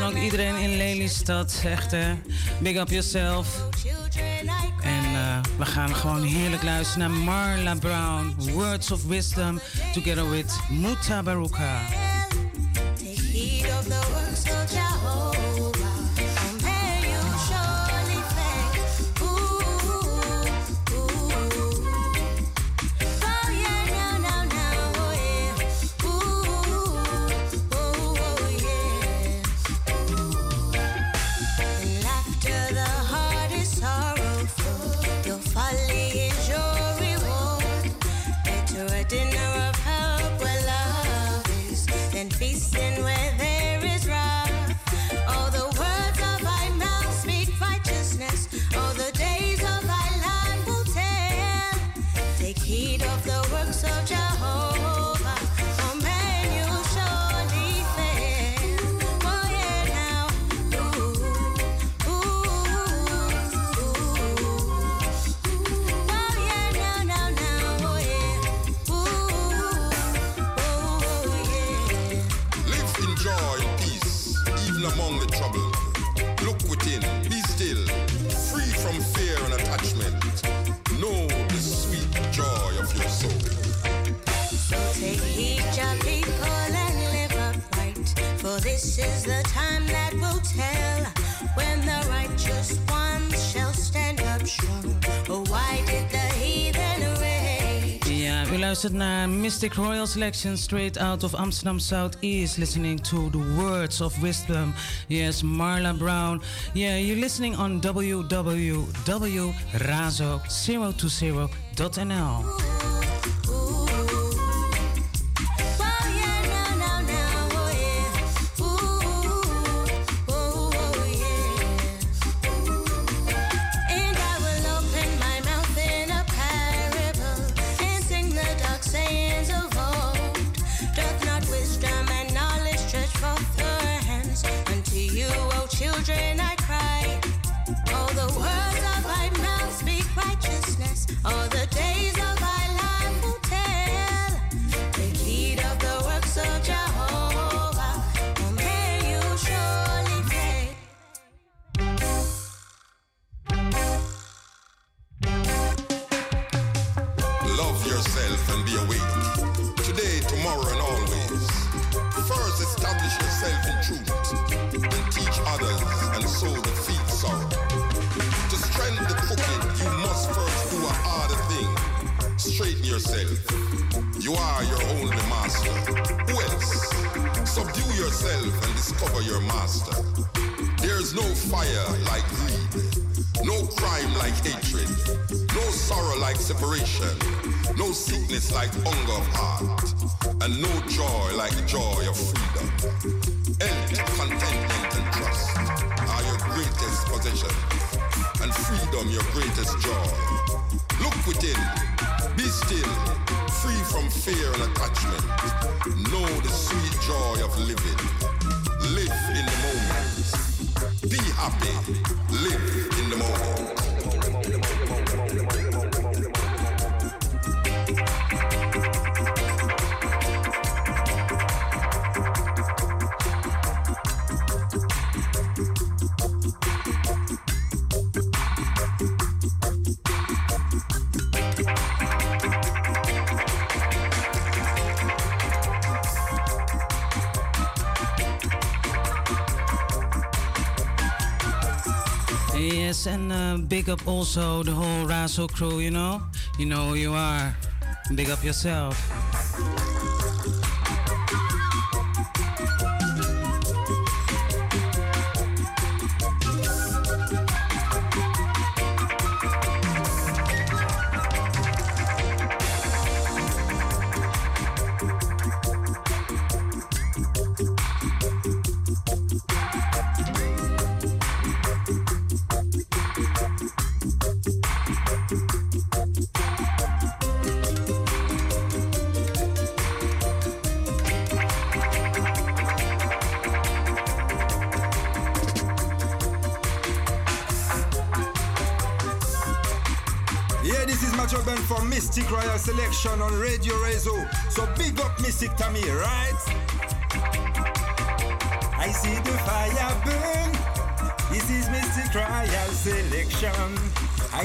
S20: ook iedereen in Lelystad echt hè. Big up yourself. En eh, we gaan gewoon heerlijk luisteren naar Marla Brown. Words of Wisdom, together with Muta Baruka. Royal Selection straight out of Amsterdam Southeast, listening to the words of wisdom. Yes, Marla Brown. Yeah, you're listening on www.razo020.nl. Yes, and uh, big up also the whole Razzle crew, you know? You know who you are. Big up yourself.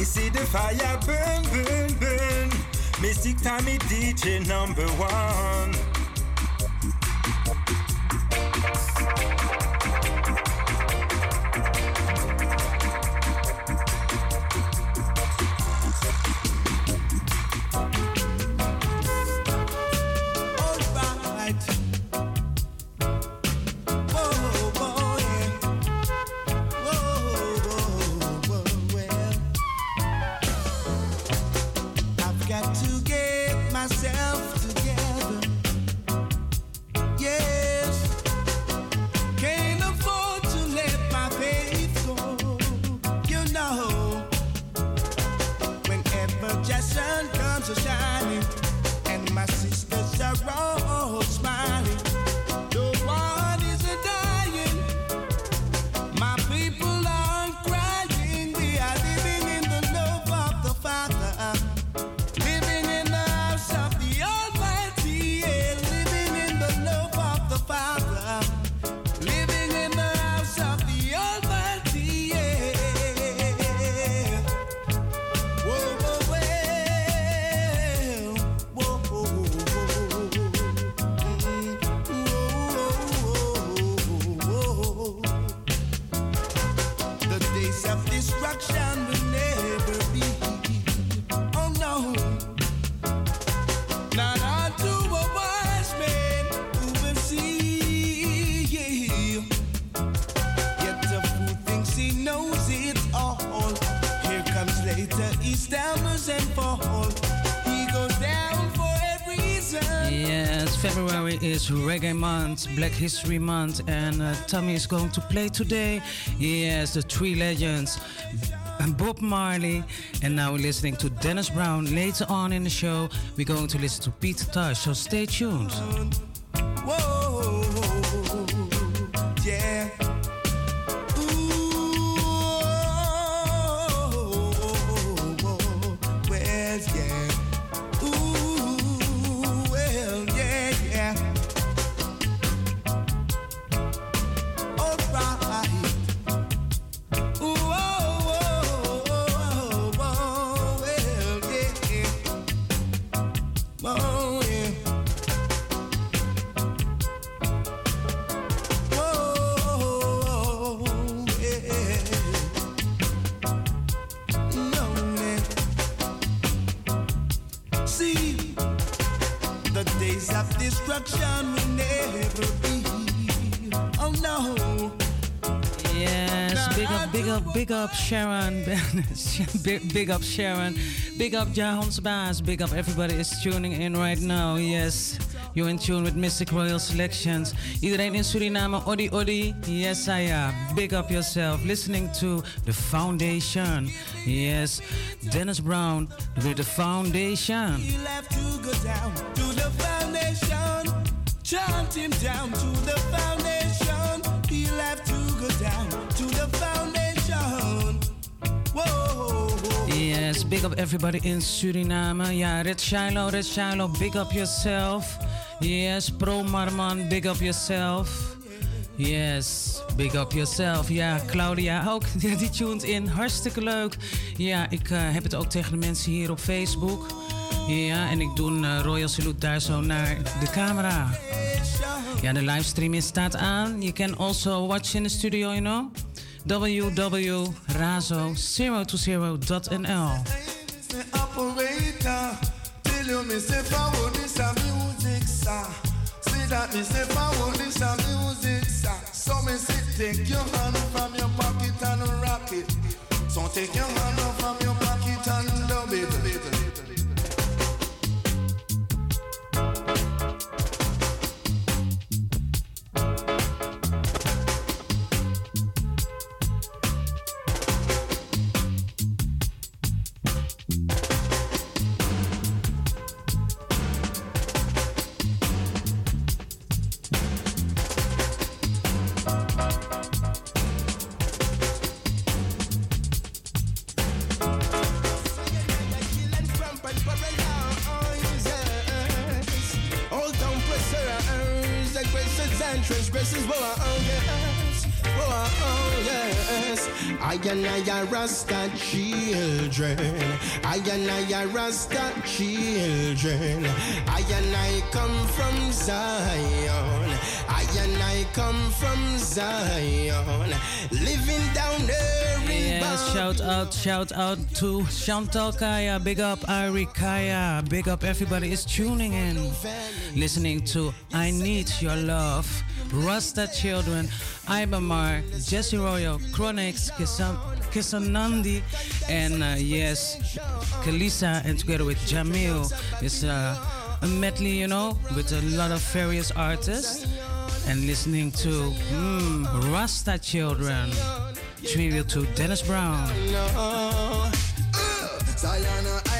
S21: I
S14: see the fire burn, burn, burn. Mystic Tommy DJ number one.
S7: Is
S6: Reggae Month, Black History Month, and uh, Tommy is going to play today. Yes, the three legends. Bob Marley, and now we're listening to Dennis Brown. Later on in the show, we're going to listen to Pete Tosh, so stay tuned.
S7: Destruction will never be. Oh no.
S6: Yes, big up, big up, big up Sharon, *laughs* big, big up Sharon, big up Jahons Baas, big up everybody is tuning in right now. Yes, you're in tune with Mistic Royal Selections. Iedereen in Suriname, Odi Odi, yes I am. Big up yourself, listening to The Foundation. Yes, Dennis Brown with The Foundation.
S7: Chant him down to the foundation. He'll have to go down to the foundation. Whoa.
S6: Yes, big up everybody in Suriname. Ja, Red Shiloh, Red Shiloh, big up yourself. Yes, Pro Marman, big up yourself. Yes, big up yourself. Ja, Claudia ook, *laughs* die tuned in. Hartstikke leuk. Ja, ik eh, heb het ook tegen de mensen hier op Facebook. Ja, en ik doe een eh, Royal Salute daar zo naar de camera. Ja, de livestream is staat aan. You can also watch in the studio, you know. www.razo020.nl
S7: Say operator, tell you me say forward this a music. So me say take your hand from your pocket and rock it. So take your hand from your pocket Rasta children. I and I are Rasta children. I and I come from Zion. I and I come from Zion. Living down there in
S6: Yes, shout out, shout out to Chantal Kaya. Big up Ari Kaya. Big up everybody is tuning in. Listening to I Need Your Love. Rasta Children, Iba Mahr, Jesse Royal, Chronixx, Kisan, Keznamdi, and uh, yes, Kelissa, and together with Jamil. It's uh, a medley, you know, with a lot of various artists. And listening to mm, Rasta Children, tribute to Dennis Brown.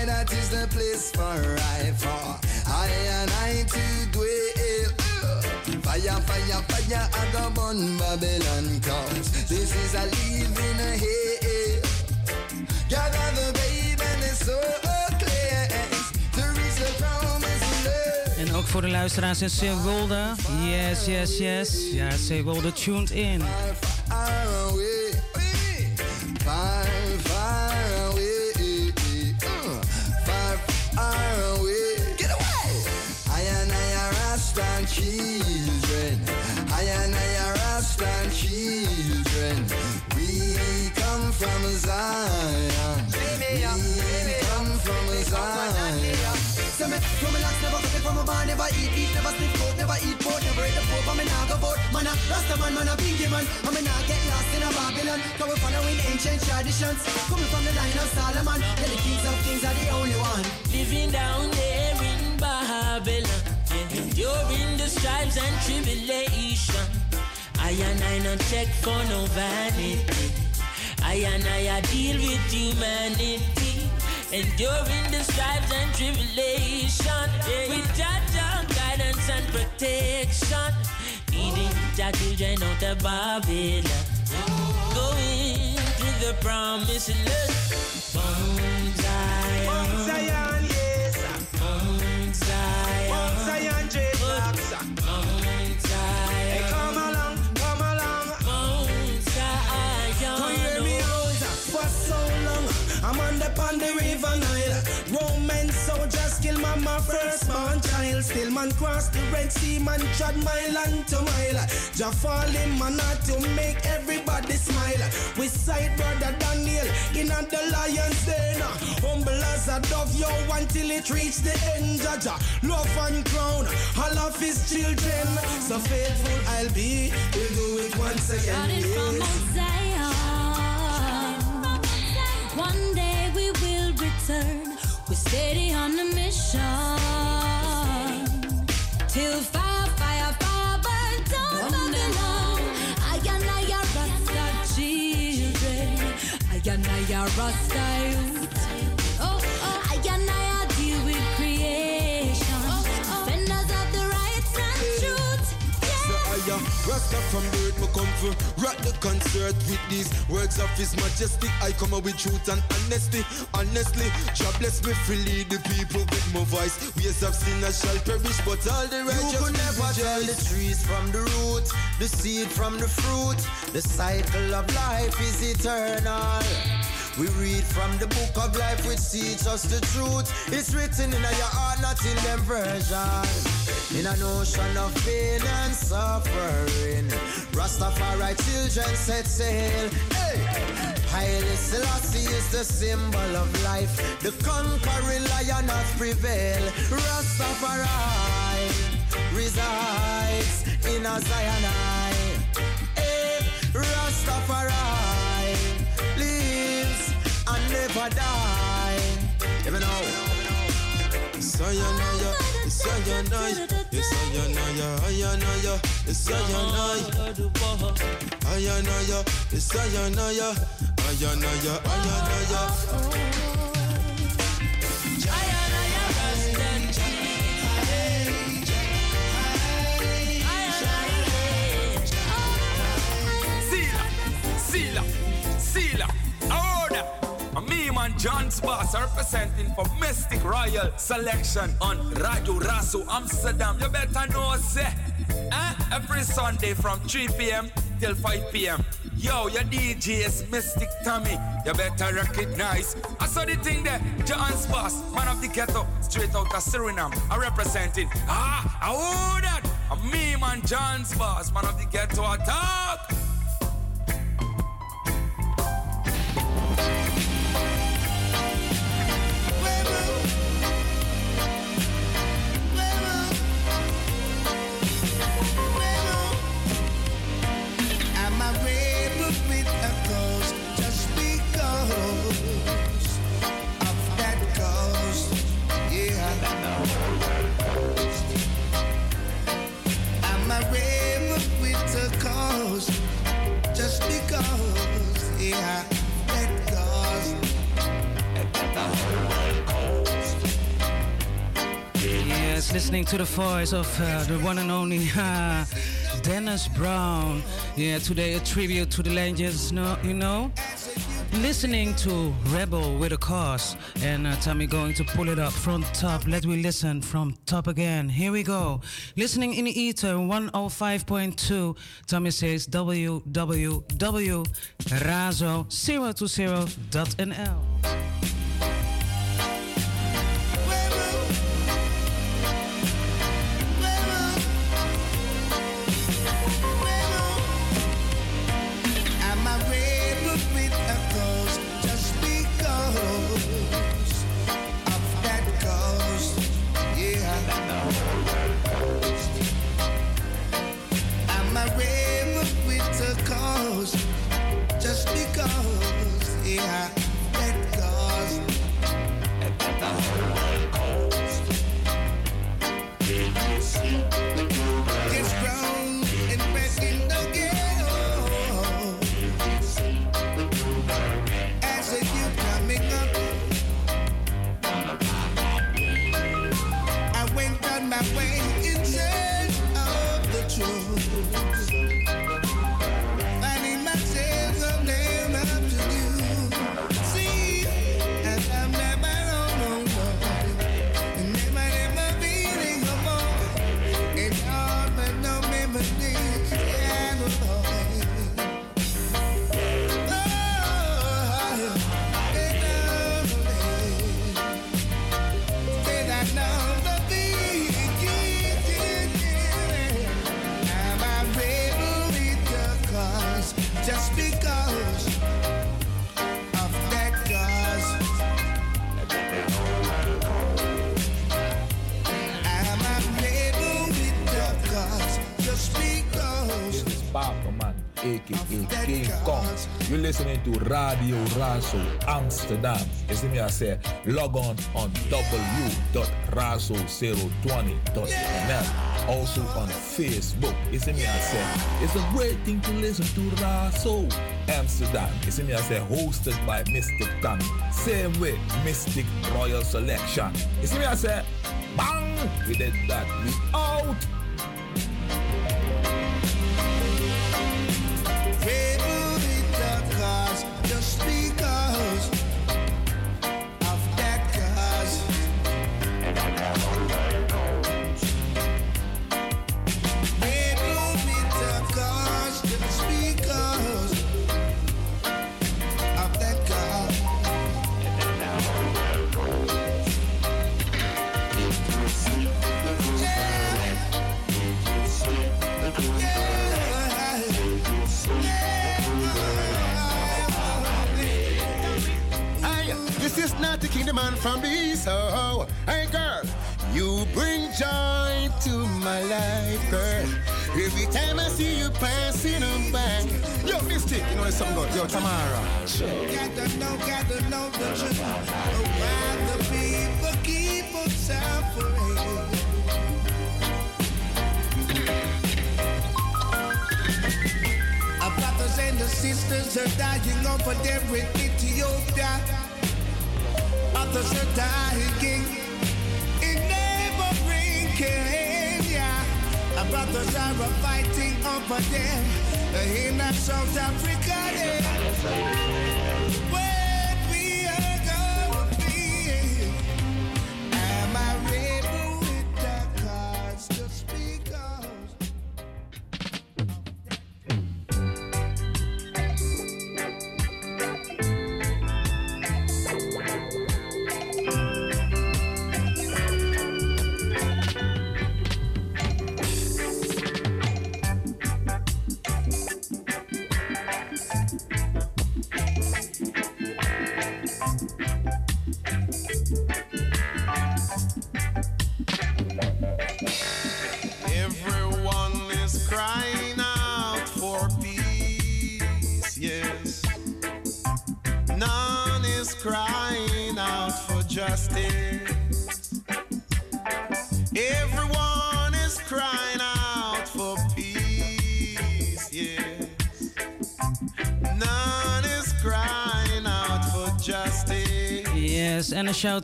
S7: I that is the place for I for I and I to dwell. Fire, fire, fire, I go burn Babylon cause this is a living hell. Gather the babe and the soul cleanse to reach the promised land.
S6: En ook voor de luisteraars in Zeewolde. Yes, yes, yes. Ja, Zeewolde tuned in.
S7: Far away, far, far are Rasta children. I and I are Rasta children. We come from Zion. We come from Zion.
S14: So me, from me last never cook it from a bar, never eat beef, never sniff coke, never eat pork, never eat the pork, but me nah go vote. Man a Rasta man, man a pinky man, and me nah get lost in a Babylon. Cause we following ancient traditions, coming from the line of Solomon. Yeah, the kings of kings are the only one.
S5: Living down there in Babylon, yeah, enduring the strives and tribulation. I and I not check for no vanity. I and I a deal with humanity. Enduring the strives and tribulation. Yeah. With Jah Jah guidance and protection. Leading the children out of Babylon. Going to the promised land. Mount Zion.
S14: On the river Nile. Roman soldiers kill mama firstborn child. Still man cross the Red Sea, man trod mile and to mile. Jah fall in manna to make everybody smile. We sight brother Daniel in a the lion's den. Humble as a dove, yo, until it reach the end. Jah Jah, love and crown, all of his children. So faithful I'll be. We'll do it once again.
S20: Started from Zion. One day return. We're steady on the mission. Till fire, fire, fire down Babylon. I and I are Rasta children. I and I are Rasta youth.
S7: Rasta from birth, me come for rock the concert with these words of His Majesty. I come out with truth and honesty. Honestly, God bless me freely the people with my voice. We Ways of sinners shall perish, but all the righteous
S14: You could never tell the trees from the root, the seed from the fruit. The cycle of life is eternal. We read from the book of life which teaches us the truth. It's written in your heart, not in them version. In an ocean of pain and suffering, Rastafari children set sail. Hey! Haile Selassie is the symbol of life. The conquering lion has prevailed. Rastafari resides in a Zion. Hey, never die. Let me know.
S7: Sayonara, Sayonara, Sayonara, Ayanaya, Sayonara, Ayanaya, Sayonara, Ayanaya, Ayanaya.
S22: Sealer, Sealer, Sealer, order. Man John's boss representing for Mistic Royal Selection on Radio Razo Amsterdam. You better know, say, eh? Every Sunday from 3 p.m. till 5 p.m. Yo, your DJ is Mystic Tommy. You better recognize. I saw the thing there. John's boss, man of the ghetto, straight out of Suriname. I representing. Ah, I owe that. I'm me, man, John's boss, man of the ghetto. Attack.
S14: I'm
S6: to the voice of uh, the one and only *laughs* uh, Dennis Brown. Yeah, today a tribute to the legends, you know. Listening to Rebel with a Cause. And uh, Tommy going to pull it up from top. Let we listen from top again. Here we go. Listening in the ether 105.2. Tommy says www.razo020.nl.
S23: aka King Kong. You're listening to Radio Razo Amsterdam. You see me, I say, log on on w.razo020.nl. Also on Facebook. You see me, I say, it's a great thing to listen to Razo Amsterdam. You see me, I say, hosted by Mystic Tommy. Same way, Mistic Royal Selection. You see me, I say, bang! We did that. We out.
S14: The
S13: kingdom man from the east. Oh, oh, hey girl, you bring joy to my life, girl. Every time I see you passing on by. Yo, Mystic, you know there's something good. Yo, Tamara.
S14: Got to know, got to know the truth. of Why the people keep on suffering. Our brothers and the sisters are dying over there in Ethiopia. Are dying in neighboring Kenya. Brothers are fighting over there in South Africa. yeah.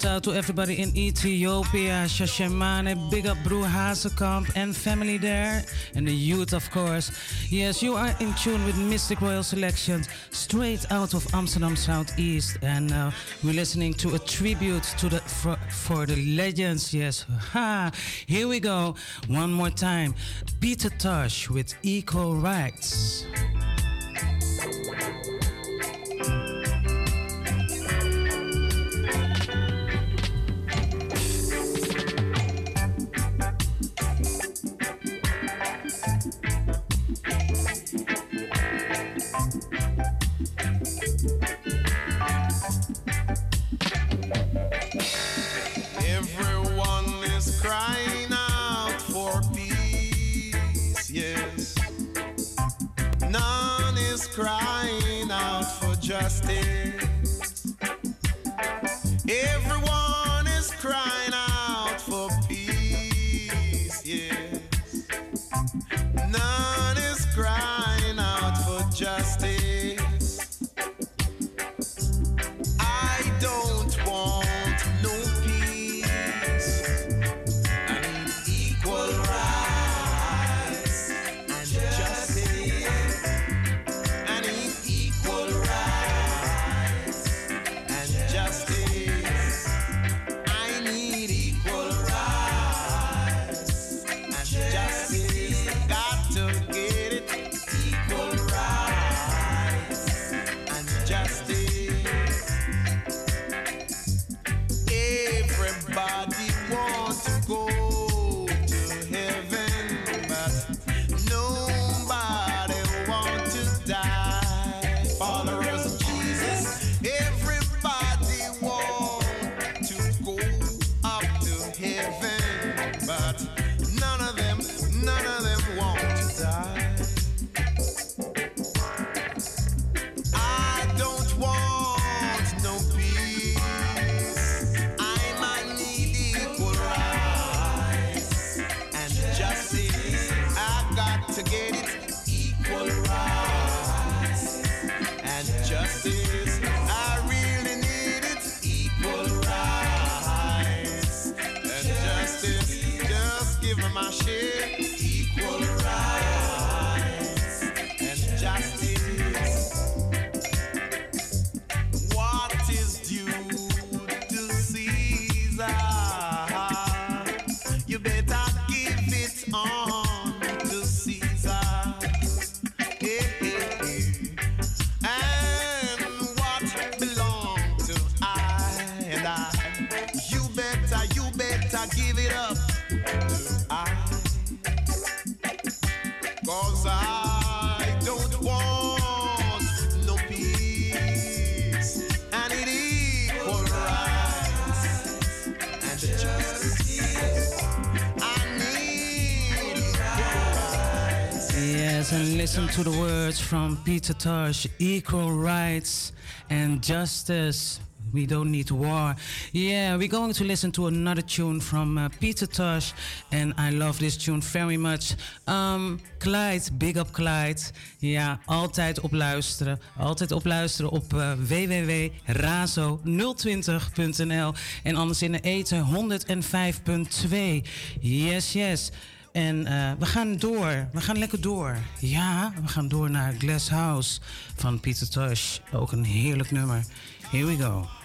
S24: Out
S6: to everybody in Ethiopia, Shashemane, big up Bro Hazekamp and family there, and the youth, of course. Yes, you are in tune with Mistic Royal Selections, straight out of Amsterdam Southeast, and uh, we're listening to a tribute to the for, for the legends. Yes, *laughs* ha! Here we go, one more time. Peter Tosh with Equal Rights.
S24: For justice.
S6: Listen to the words from Peter Tosh equal rights and justice. We don't need war. Yeah, we're going to listen to another tune from uh, Peter Tosh, and I love this tune very much. Um, Clyde, big up Clyde. Ja, altijd op luisteren. Altijd op luisteren op uh, www.razo020.nl en anders in de eten 105.2. Yes, yes. En eh, we gaan door. We gaan lekker door. Ja, we gaan door naar Glass House van Peter Tosh. Ook een heerlijk nummer. Here we go.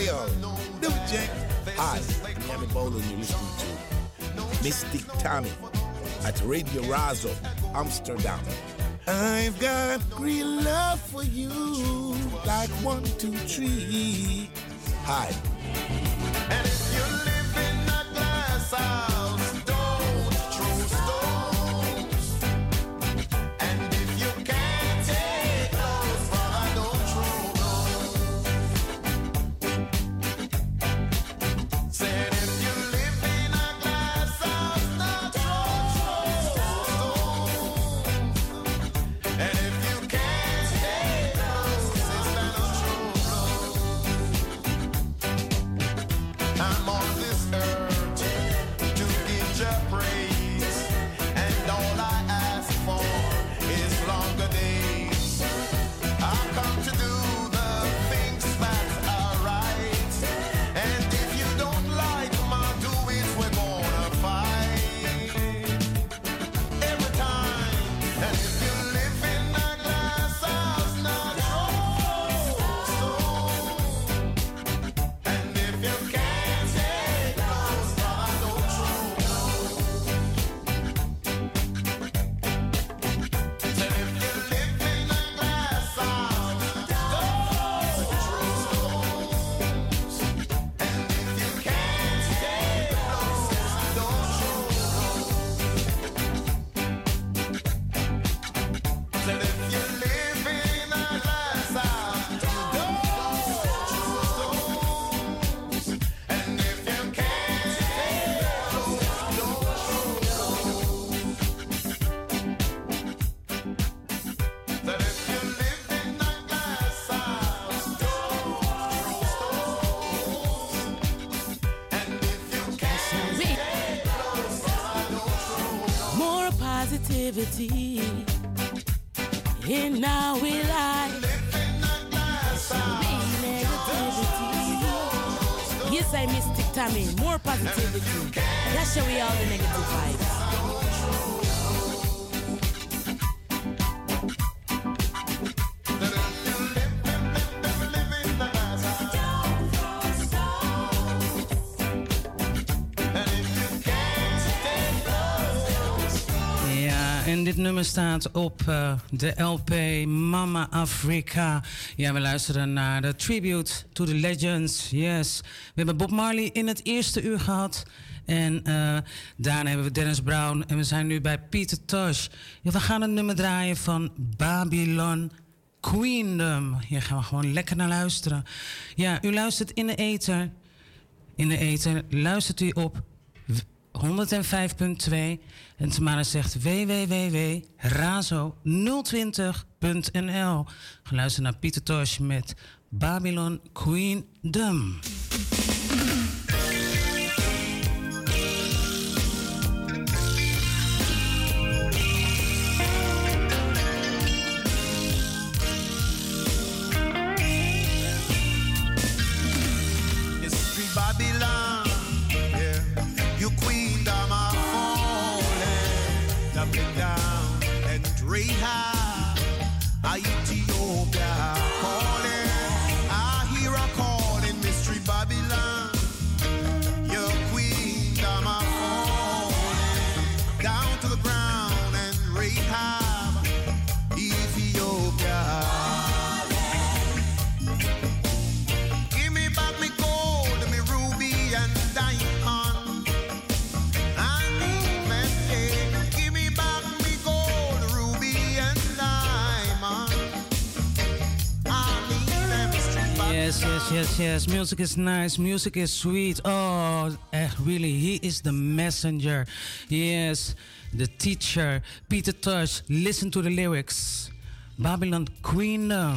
S24: Do it, Jake. Hi, I'm Yami Bolo and you're listening to Mystic Tommy at Radio Razo, Amsterdam. I've got green love for you, like one, two, three. Hi.
S6: Nummer staat op eh, de LP Mama Africa. Ja, we luisteren naar de tribute to the legends. Yes. We hebben Bob Marley in het eerste uur gehad. En eh, daarna hebben we Dennis Brown. En we zijn nu bij Peter Tosh. Ja, we gaan een nummer draaien van Babylon Queendom. Hier gaan we gewoon lekker naar luisteren. Ja, u luistert in de ether. In de ether luistert u op 105.2. En Tamara zegt www.razo020.nl. Geluisterd naar Pieter Tosh met Babylon Queendom. Yes, yes. Music is nice. Music is sweet. Oh, echt, really. He is the messenger. Yes, the teacher. Peter Tosh. Listen to the lyrics. Babylon Queendom.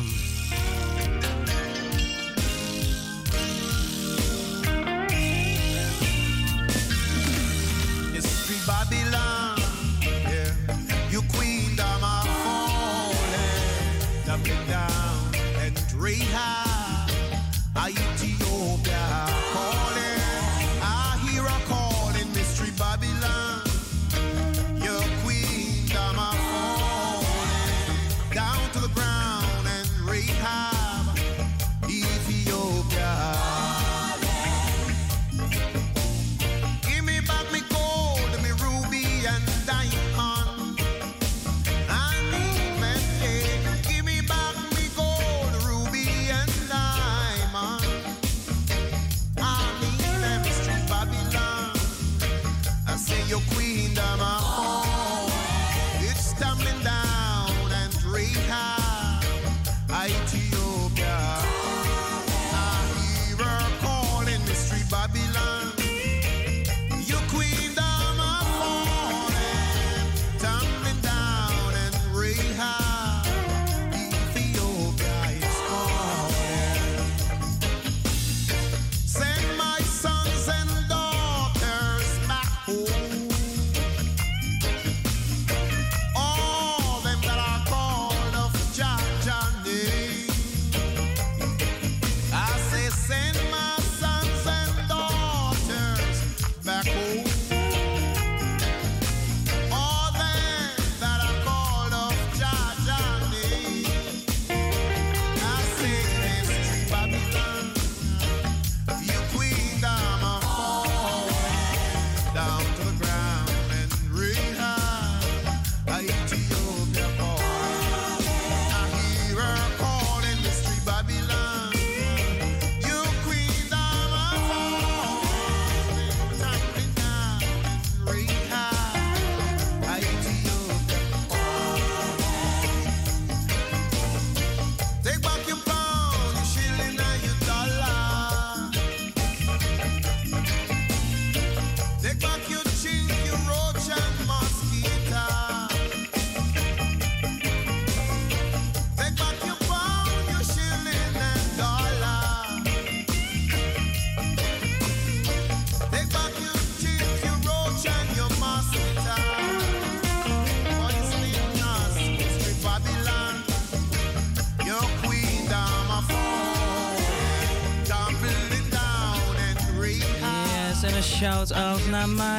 S25: Mystery Yeah. You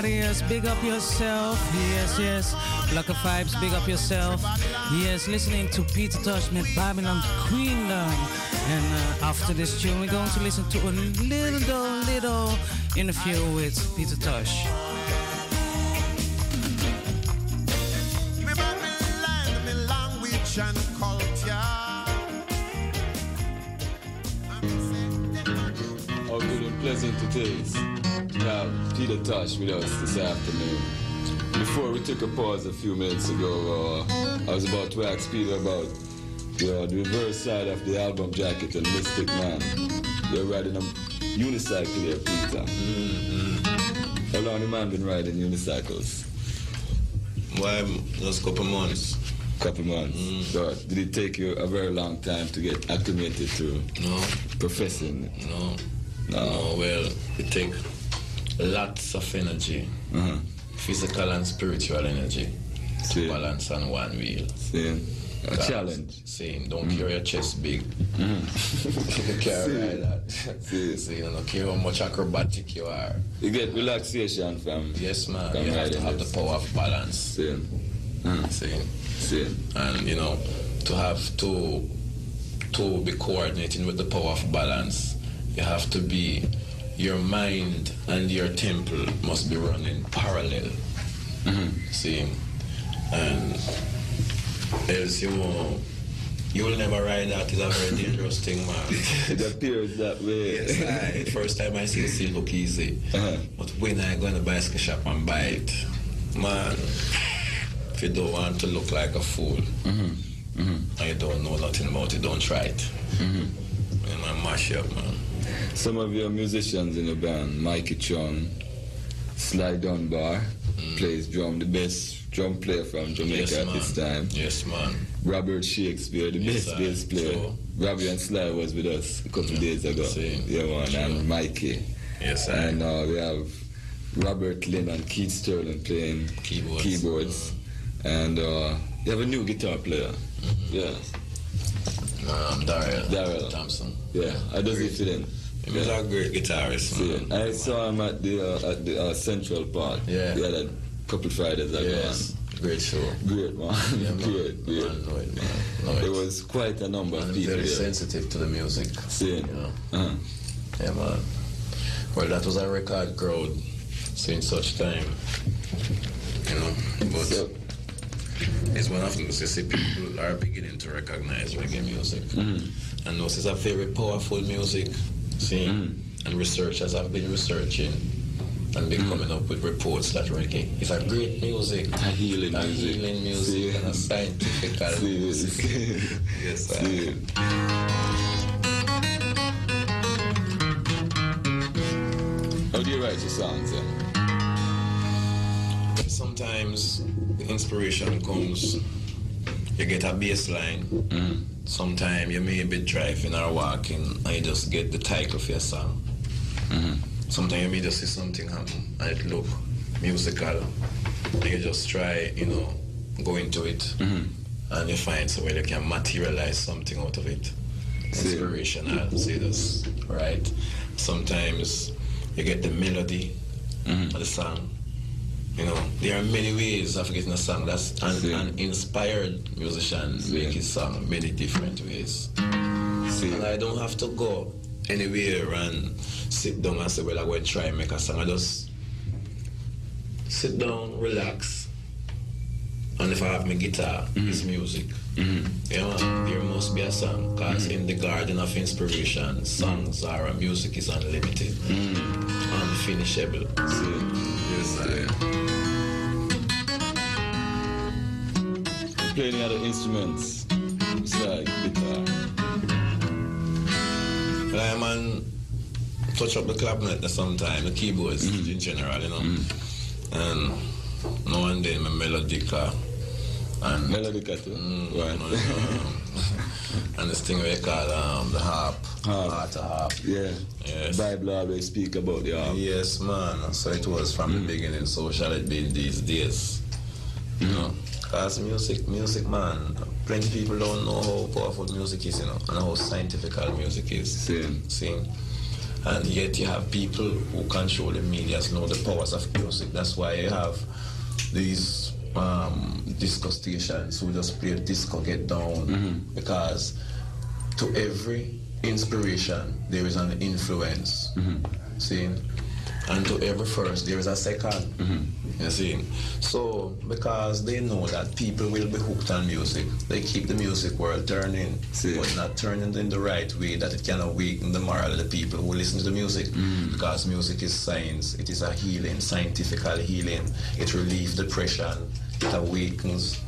S6: naar Marius, big up yourself. Yes, yes. Lekker vibes, big up yourself. Yes, listening to Peter Tosh met Babylon Queendom. And uh, after this tune, we're going to listen to a little, little interview with Peter Tosh.
S26: Tosh with us this afternoon. Before we took a pause a few minutes ago, uh, I was about to ask Peter about uh, the reverse side of the album jacket and Mystic Man. You're riding a unicycle here, Peter. How long the man been riding unicycles?
S27: Why, just a couple months.
S26: Couple months. So, did it take you a very long time to get acclimated to
S27: No.
S26: professing?
S27: No. No, well, it takes lots of energy,
S26: Uh-huh.
S27: physical and spiritual energy, to balance on one wheel.
S26: See, a challenge.
S27: See, don't carry your chest big. *laughs*
S26: Mhm.
S27: you carry
S26: See.
S27: that.
S26: See.
S27: See, you don't care how much acrobatic you are.
S26: You get relaxation from
S27: Yes, man.
S26: from
S27: you have to have
S26: this.
S27: the power of balance.
S26: See. Uh-huh.
S27: See.
S26: See.
S27: And you know, to have to to be coordinating with the power of balance, you have to be your mind and your temple must be running parallel. Mm-hmm. See, and else you won't. You will never ride that. It's a very dangerous thing, man. *laughs*
S26: it appears that way.
S27: Yes, I, first time I see it, it look easy. Uh-huh. But when I go in the bicycle shop and buy it, man, if you don't want to look like a fool mm-hmm. mm-hmm. and you don't know nothing about it, don't try it.
S26: Mhm.
S27: You man, mash up, man.
S26: Some of your musicians in the band, Mikey Chung, Sly Dunbar, plays drum, the best drum player from Jamaica
S27: Yes,
S26: at
S27: man.
S26: this time.
S27: Yes, man.
S26: Robert Shakespeare, the
S27: Yes,
S26: best
S27: sir.
S26: bass player.
S27: True.
S26: Robbie and Sly was with us a couple of days ago. Yeah, man, and Mikey.
S27: Yes, sir.
S26: And uh, we have Robert Lyn and Keith Sterling playing
S27: Keyboards.
S26: keyboards. And uh, you have a new guitar player. Yeah.
S27: Um, Daryl.
S26: Daryl
S27: Thompson.
S26: Yeah. i How does he fit in?
S27: He's a great guitarist, man.
S26: I saw him at the uh, at the uh, Central Park.
S27: Yeah.
S26: The other couple Fridays ago.
S27: Yes. Great show.
S26: Great man.
S27: Yeah, man. *laughs*
S26: great, great.
S27: Man, know it, man. Know
S26: There
S27: it.
S26: was quite a number of people.
S27: very
S26: there.
S27: sensitive to the music.
S26: See,
S27: You know.
S26: uh-huh.
S27: Yeah, man. Well, that was a record crowd since such time. You know, but it's one of those you see people are beginning to recognize reggae music. Mm-hmm. And this is a very powerful music. See, mm-hmm. and researchers have been researching and been mm-hmm. coming up with reports that reggae is a great music.
S26: A healing
S27: a
S26: music.
S27: healing music
S26: See.
S27: and a scientific *laughs* music. *laughs* yes, sir.
S26: How do you write your songs then?
S27: Sometimes the inspiration comes, you get a bass line. Mm-hmm. Sometimes you may be driving or walking and you just get the title for your song. Mm-hmm. Sometimes you may just see something happen and it look musical. And you just try, you know, go into it. Mm-hmm. And you find somewhere you can materialize something out of it. Inspirational, see this, right? Sometimes you get the melody of the song. You know, there are many ways of getting a song. That's an, an inspired musician make his song many different ways. And I don't have to go anywhere and sit down and say, well, I'm going to try and make a song. I just sit down, relax, and if I have my guitar, mm-hmm. it's music. Mm-hmm. Yeah, man, there must be a song, because mm-hmm. in the garden of inspiration, songs are, music is unlimited, unfinishable. Yes, I
S26: Play any other instruments besides guitar?
S27: I man touch up the clarinet sometime, the keyboards in general, you know. And now and then my melodica. Uh, And
S26: melodica too.
S27: Mm, right. *laughs* and this thing we call um, the harp.
S26: Harp.
S27: to harp.
S26: Yeah.
S27: Yes.
S26: Bible always speak about the harp.
S27: Yes, man. So it was from the beginning. So shall it be these days. You know, cause music, music, man. Plenty people don't know how powerful music is, you know, and how scientific music is.
S26: Same.
S27: Same And yet you have people who control the medias know the powers of music. That's why you have these um, disco stations who just play disco get down. Mm-hmm. Because to every inspiration there is an influence. Mm-hmm. See? And to every first there is a 2nd mm-hmm. You see? So because they know that people will be hooked on music, they keep the music world turning, but not turning in the right way that it cannot weaken the moral of the people who listen to the music. Because music is science, it is a healing, scientifical healing. It relieves depression, it awakens.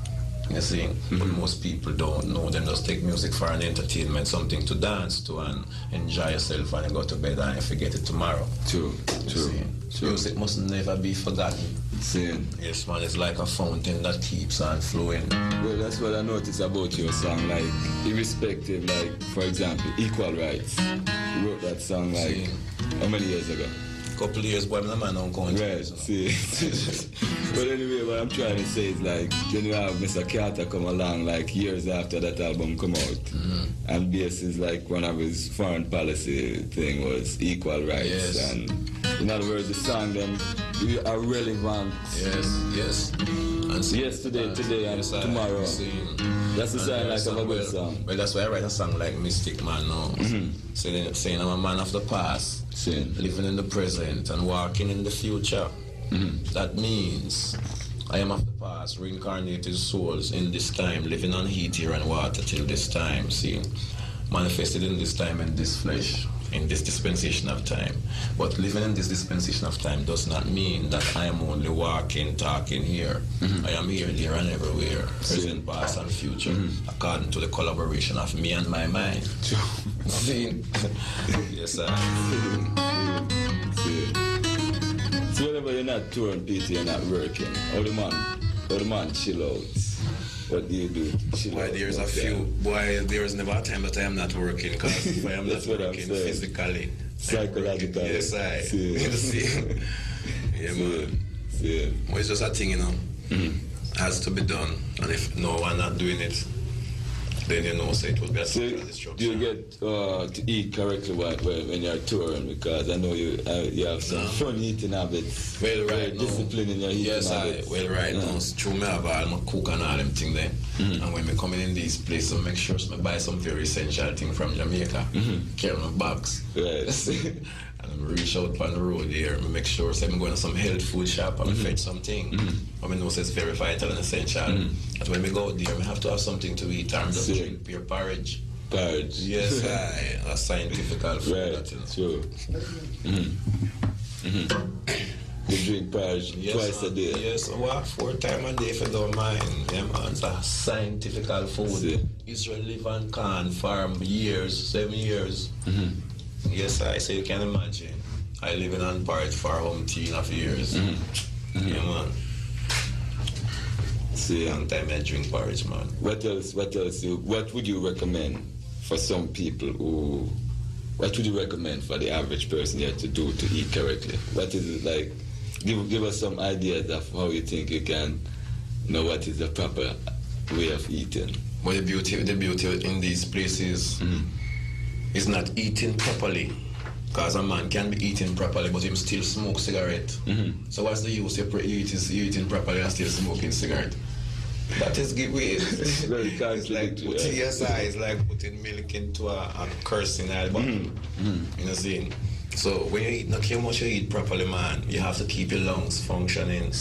S27: You see, but mm-hmm. most people don't know. Them just take music for an entertainment, something to dance to and enjoy yourself and you go to bed and you forget it tomorrow. True, true. true. Music must never be forgotten. See. Yes, man, it's like a fountain that keeps on flowing.
S26: Well, that's what I noticed about your song. Like, irrespective, like, for example, Equal Rights. You wrote that song, like, how many years ago?
S27: Couple years, boy, I'm not going
S26: Right, see. *laughs* but anyway, what I'm trying to say is, like, when you have Mr. Carter come along, like, years after that album come out. Mm-hmm. And BS is, like, one of his foreign policy thing was equal rights.
S27: Yes.
S26: And, in other words, the song, them, are really relevant.
S27: Yes, yes. And
S26: see, mm. yesterday, uh, today, and tomorrow. That's the sign like of a good song.
S27: Well, that's why I write a song like Mystic Man now. Mm-hmm. Saying, saying I'm a man of the past, living in the present and walking in the future. Mm-hmm. That means I am of the past, reincarnated souls in this time, living on heat, air, and water till this time. See, manifested in this time and this flesh, in this dispensation of time. But living in this dispensation of time does not mean that I am only walking, talking here. Mm-hmm. I am here, there, and everywhere, present, past, and future, mm-hmm. according to the collaboration of me and my mind. *laughs* See? yes, sir.
S26: So whenever you're not touring, Peter, you're not working. Or the man, the man chill out. What do you do?
S27: Boy,
S26: out
S27: there's a few. Why there is never a time that I am not working. Because if *laughs* I am not
S26: That's what I'm
S27: working physically,
S26: Psychologically.
S27: yes, I.
S26: See. *laughs*
S27: You see? *laughs* yeah, man. But it's just a thing, you know.
S26: Mm-hmm.
S27: Has to be done, and if no one not doing it, then you know, so it will be a
S26: So, do you get uh, to eat correctly while, when you're touring? Because I know you uh, you have some fun eating habits.
S27: Well, right now.
S26: discipline in your eating
S27: Yes, I.
S26: habits.
S27: Well, right
S26: Yeah.
S27: now, it's true. Me have all my cook and all them thing there.
S26: Mm-hmm.
S27: And when me coming in these places, I make sure I buy some very essential thing from Jamaica. Carry my bags.
S26: Right. *laughs*
S27: and I reach out on the road here. I make sure say I'm going to some health food shop and I fetch something. I mean, know it's very vital and essential. But when we go out there, I have to have something to eat. I'm just drink pure porridge.
S26: Porridge.
S27: Yes, *laughs* I. A scientific food.
S26: Right,
S27: that, you know.
S26: true. Mm-hmm. Mm-hmm. You drink porridge
S27: Yes,
S26: twice a day.
S27: Yes, well, four times a day if you don't mind. Yeah, man, it's a scientific food. Israel live on corn farm years, seven years.
S26: Mm-hmm.
S27: Yes, I say you can imagine. I live in on porridge for umpteen of years.
S26: Mm-hmm.
S27: Yeah, man.
S26: See,
S27: long time I drink porridge, man.
S26: What else? What else? You, what would you recommend for some people who? What would you recommend for the average person here to do to eat correctly? What is it like? Give give us some ideas of how you think you can know what is the proper way of eating.
S27: But the beauty, the beauty in these places is not eating properly. Because a man can be eating properly, but him still smoke cigarette. Mm-hmm. So what's the use? You pre- you eat is eating properly and still smoking cigarette. That is give way. *laughs*
S26: Very
S27: it's like putting yes, I, it's like putting milk into a, a cursing oil bottle. Mm-hmm. You know, saying. So when you eat, not care much you eat properly, man. You have to keep your lungs functioning.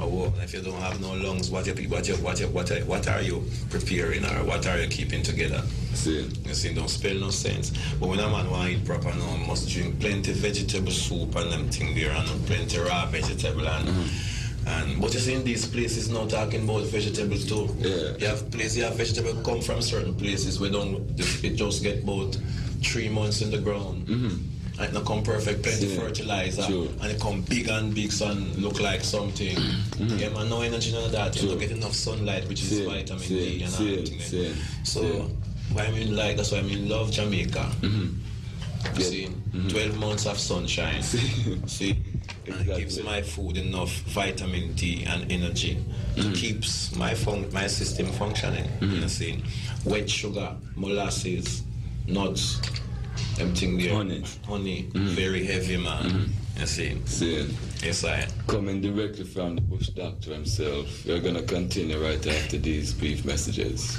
S27: Oh, well, if you don't have no lungs, what you what you what you, what, you, what are you preparing or what are you keeping together?
S26: See.
S27: You see, don't spell no sense. But when a man want to eat proper now, must drink plenty vegetable soup and them thing there and plenty raw vegetable and. Mm-hmm. And but you see in these places now talking about vegetables too.
S26: Yeah.
S27: You have places you have vegetable come from certain places where don't it just get about three months in the ground. Mm-hmm. And it not come perfect, plenty
S26: Yeah.
S27: fertilizer,
S26: True.
S27: and it come big and big, and look like something. *clears throat* Mm-hmm. Yeah, man, no energy, none of that. You don't get enough sunlight, which is
S26: Same,
S27: vitamin
S26: same,
S27: D and all
S26: same,
S27: that thing. Eh?
S26: same,
S27: So, why I mean like that's why I mean love Jamaica. Mm-hmm. You
S26: Yeah.
S27: see, mm-hmm. 12 months of sunshine. *laughs* See, and it gives my food enough vitamin D and energy. It keeps my fun- my system functioning. You see, wet sugar, molasses, nuts, everything there. Honey. Honey, mm. very heavy, man. Mm-hmm. You see?
S26: See.
S27: Yes, I.
S26: Coming directly from the Bush Doctor himself. We're gonna continue right after these brief messages.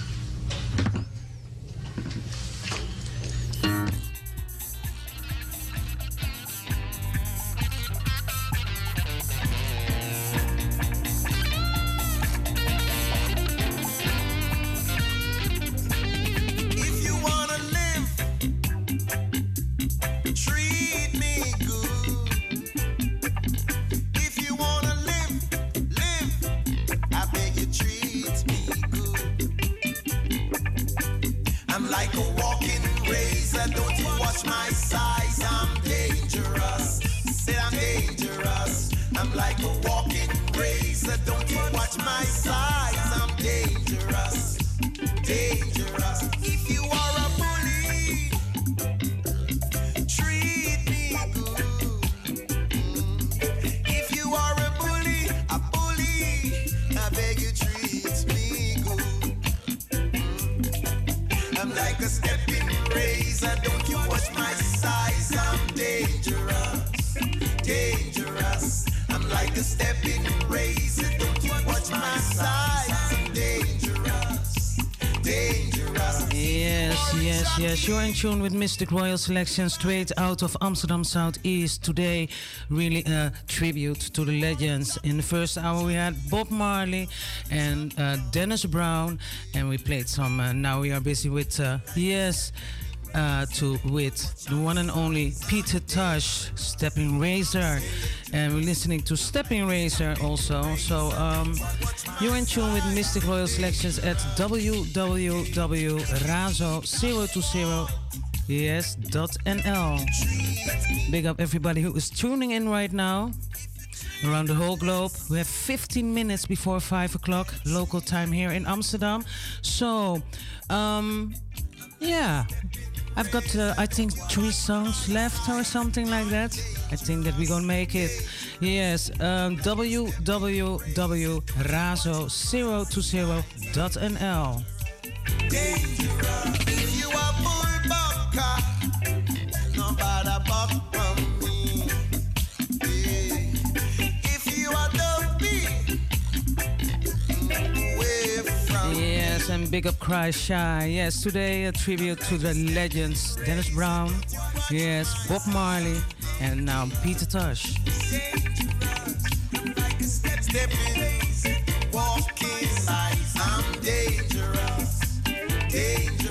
S6: In tune with Mistic Royal Selection straight out of Amsterdam Southeast. Today, really a tribute to the legends. In the first hour, we had Bob Marley and uh, Dennis Brown, and we played some. Uh, now we are busy with, uh, yes. Uh, to with the one and only Peter Tosh, Stepping Razor, and we're listening to Stepping Razor also. So um, you're in tune with Mistic Royal Selections at www.razo020 yes dot nl. Big up everybody who is tuning in right now around the whole globe. We have 15 minutes before 5 o'clock local time here in Amsterdam. So, um, yeah, I've got, uh, I think, three songs left or something like that. I think that we're gonna make it. Yes, um, www.razo020.nl. and big up Cry Shy. Yes, today a tribute to the legends Dennis Brown, yes, Bob Marley, and now Peter Tosh.
S24: I'm dangerous, dangerous.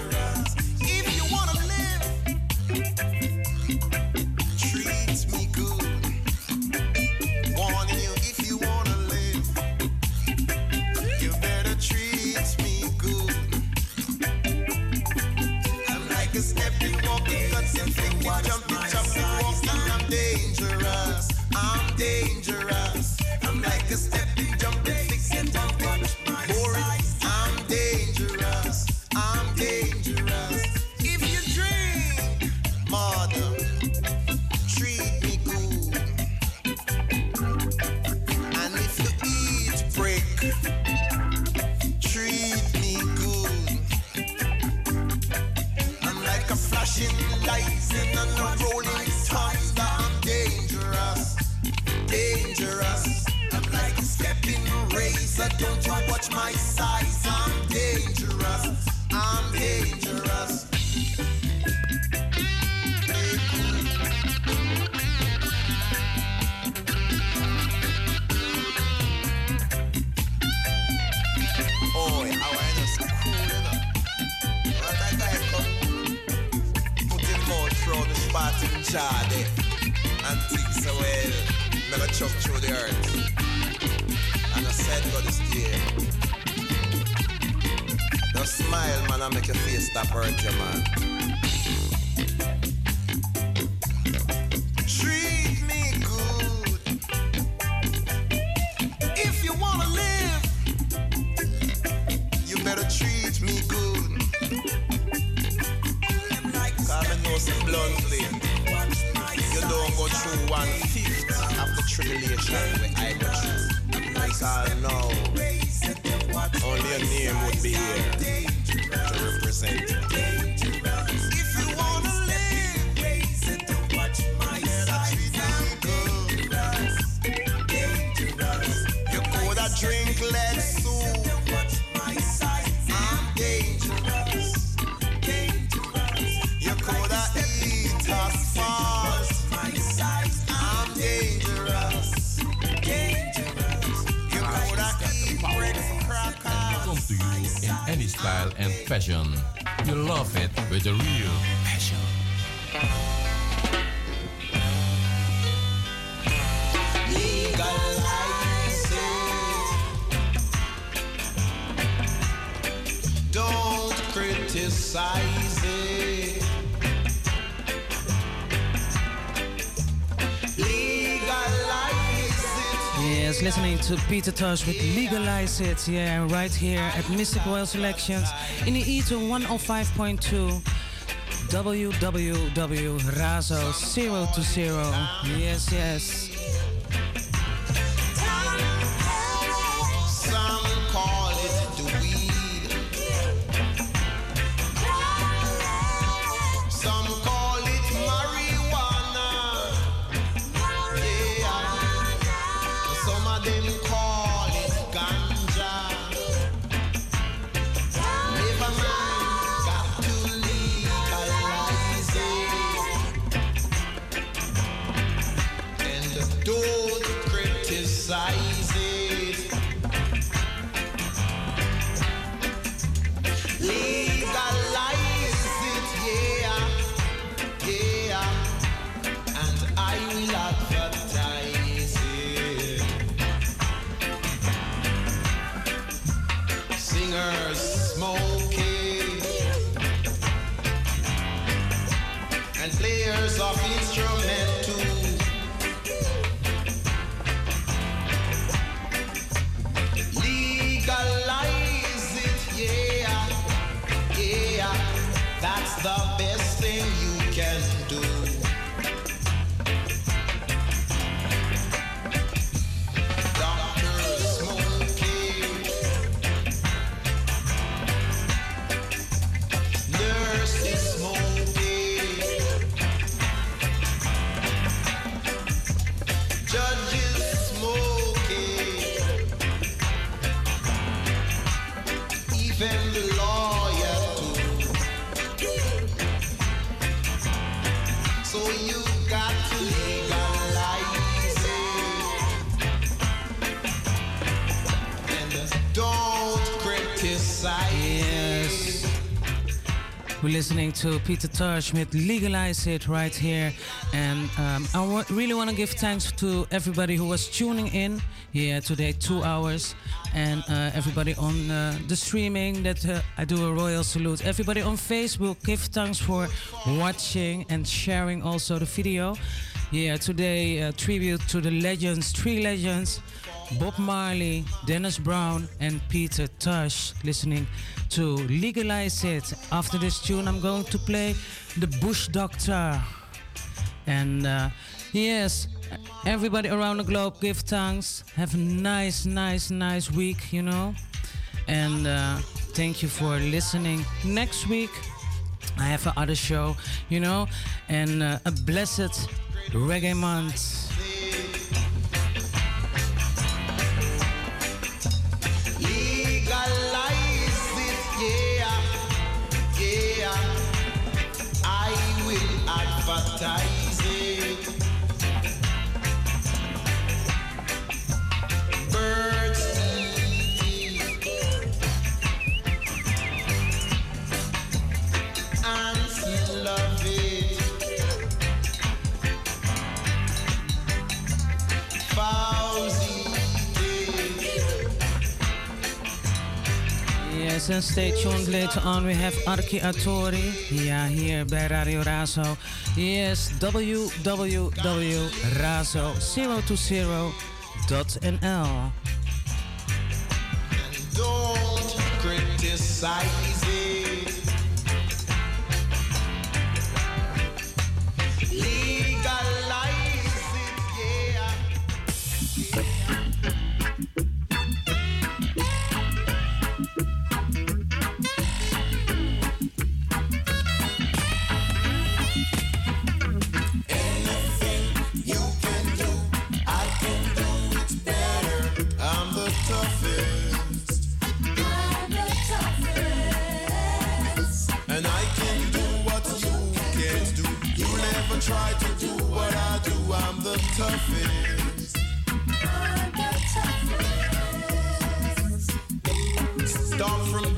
S24: There and think so well. Never chuck through the earth. And I said God is there. Now smile, man, and make your face stop hurt you, man.
S6: Peter Tosh with Legalize It. Yeah, right here at Mistic Royal Selections in the Ether 105.2. www Razo 0 to 0. Yes, yes. We're listening to Peter Tosh with Legalize It right here. And um, really want to give thanks to everybody who was tuning in here today, two hours. And uh, everybody on uh, the streaming, that uh, I do a royal salute. Everybody on Facebook, give thanks for watching and sharing also the video. Yeah, today, uh, tribute to the legends, three legends. Bob Marley, Dennis Brown, and Peter Tosh listening to Legalize It. After this tune, I'm going to play The Bush Doctor. And uh, yes, everybody around the globe give thanks. Have a nice, nice, nice week, you know. And uh, thank you for listening. Next week, I have another show, you know, and uh, a blessed reggae month. Yes, and stay tuned later on. We have Arki Atori. Yeah, here bij Radio Razo. Yes, www.razo020.nl.
S24: Don't criticize I'm the toughest. Stop from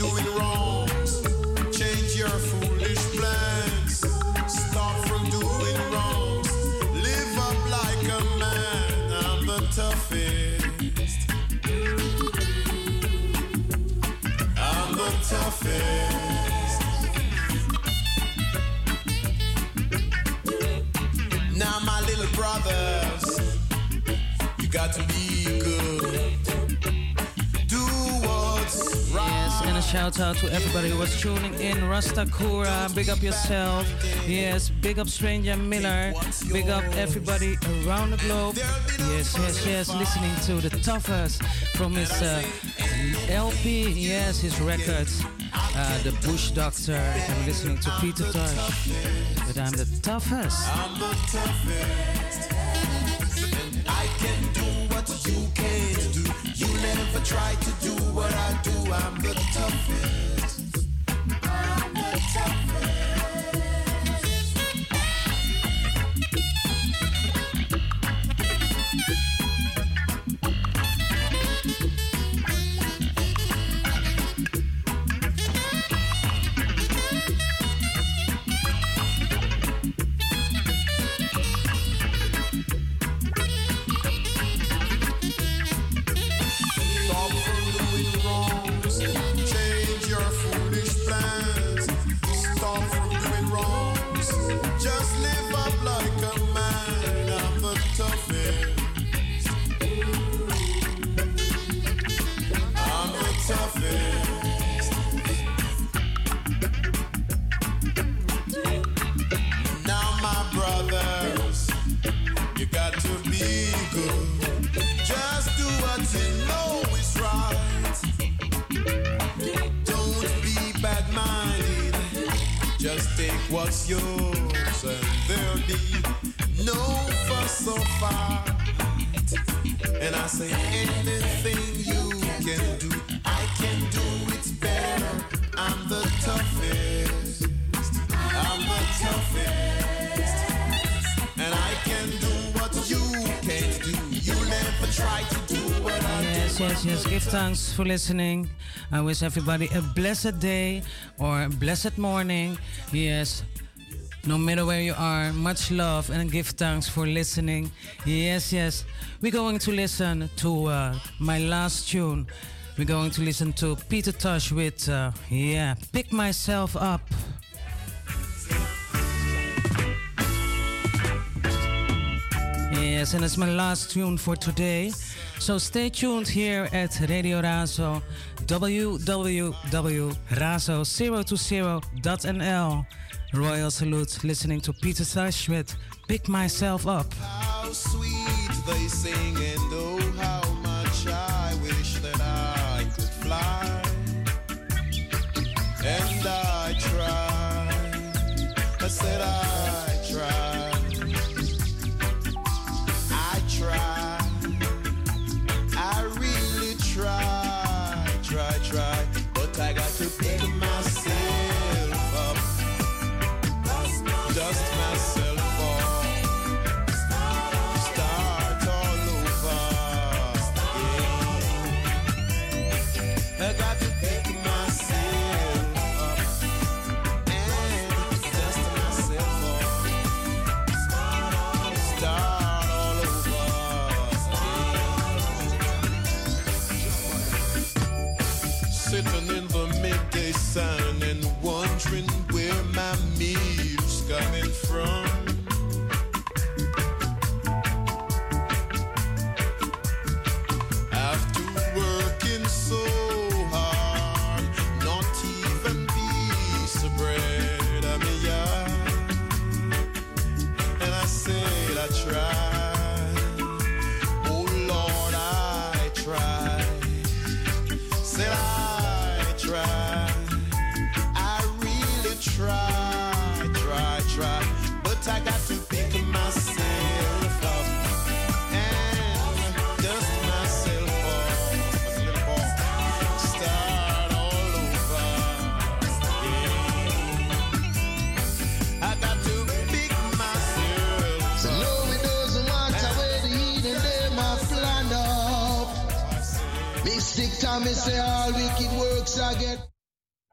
S28: got to be good. Do what's right.
S6: Yes, and a shout out to everybody who was tuning in. Rasta Kura, big up yourself. Yes, big up Stranger Miller. Big up everybody around the globe. Yes, yes, yes, listening to the toughest from his uh, LP. Yes, his records. Uh, the Bush Doctor. I'm listening to Peter Tosh. But I'm the toughest.
S28: I'm the toughest. Try to do what I do. I'm the toughest. I'm the toughest.
S6: Thanks for listening. I wish everybody a blessed day or a blessed morning. Yes. No matter where you are, much love and give thanks for listening. Yes, yes. We're going to listen to uh, my last tune. We're going to listen to Peter Tosh with, uh, yeah, Pick Myself Up. Yes, and it's my last tune for today. So stay tuned here at Radio Razo, www.razo020.nl. Royal salute, listening to Peter with Pick Myself
S24: Up. Mystic Tommy say all wicked works I get.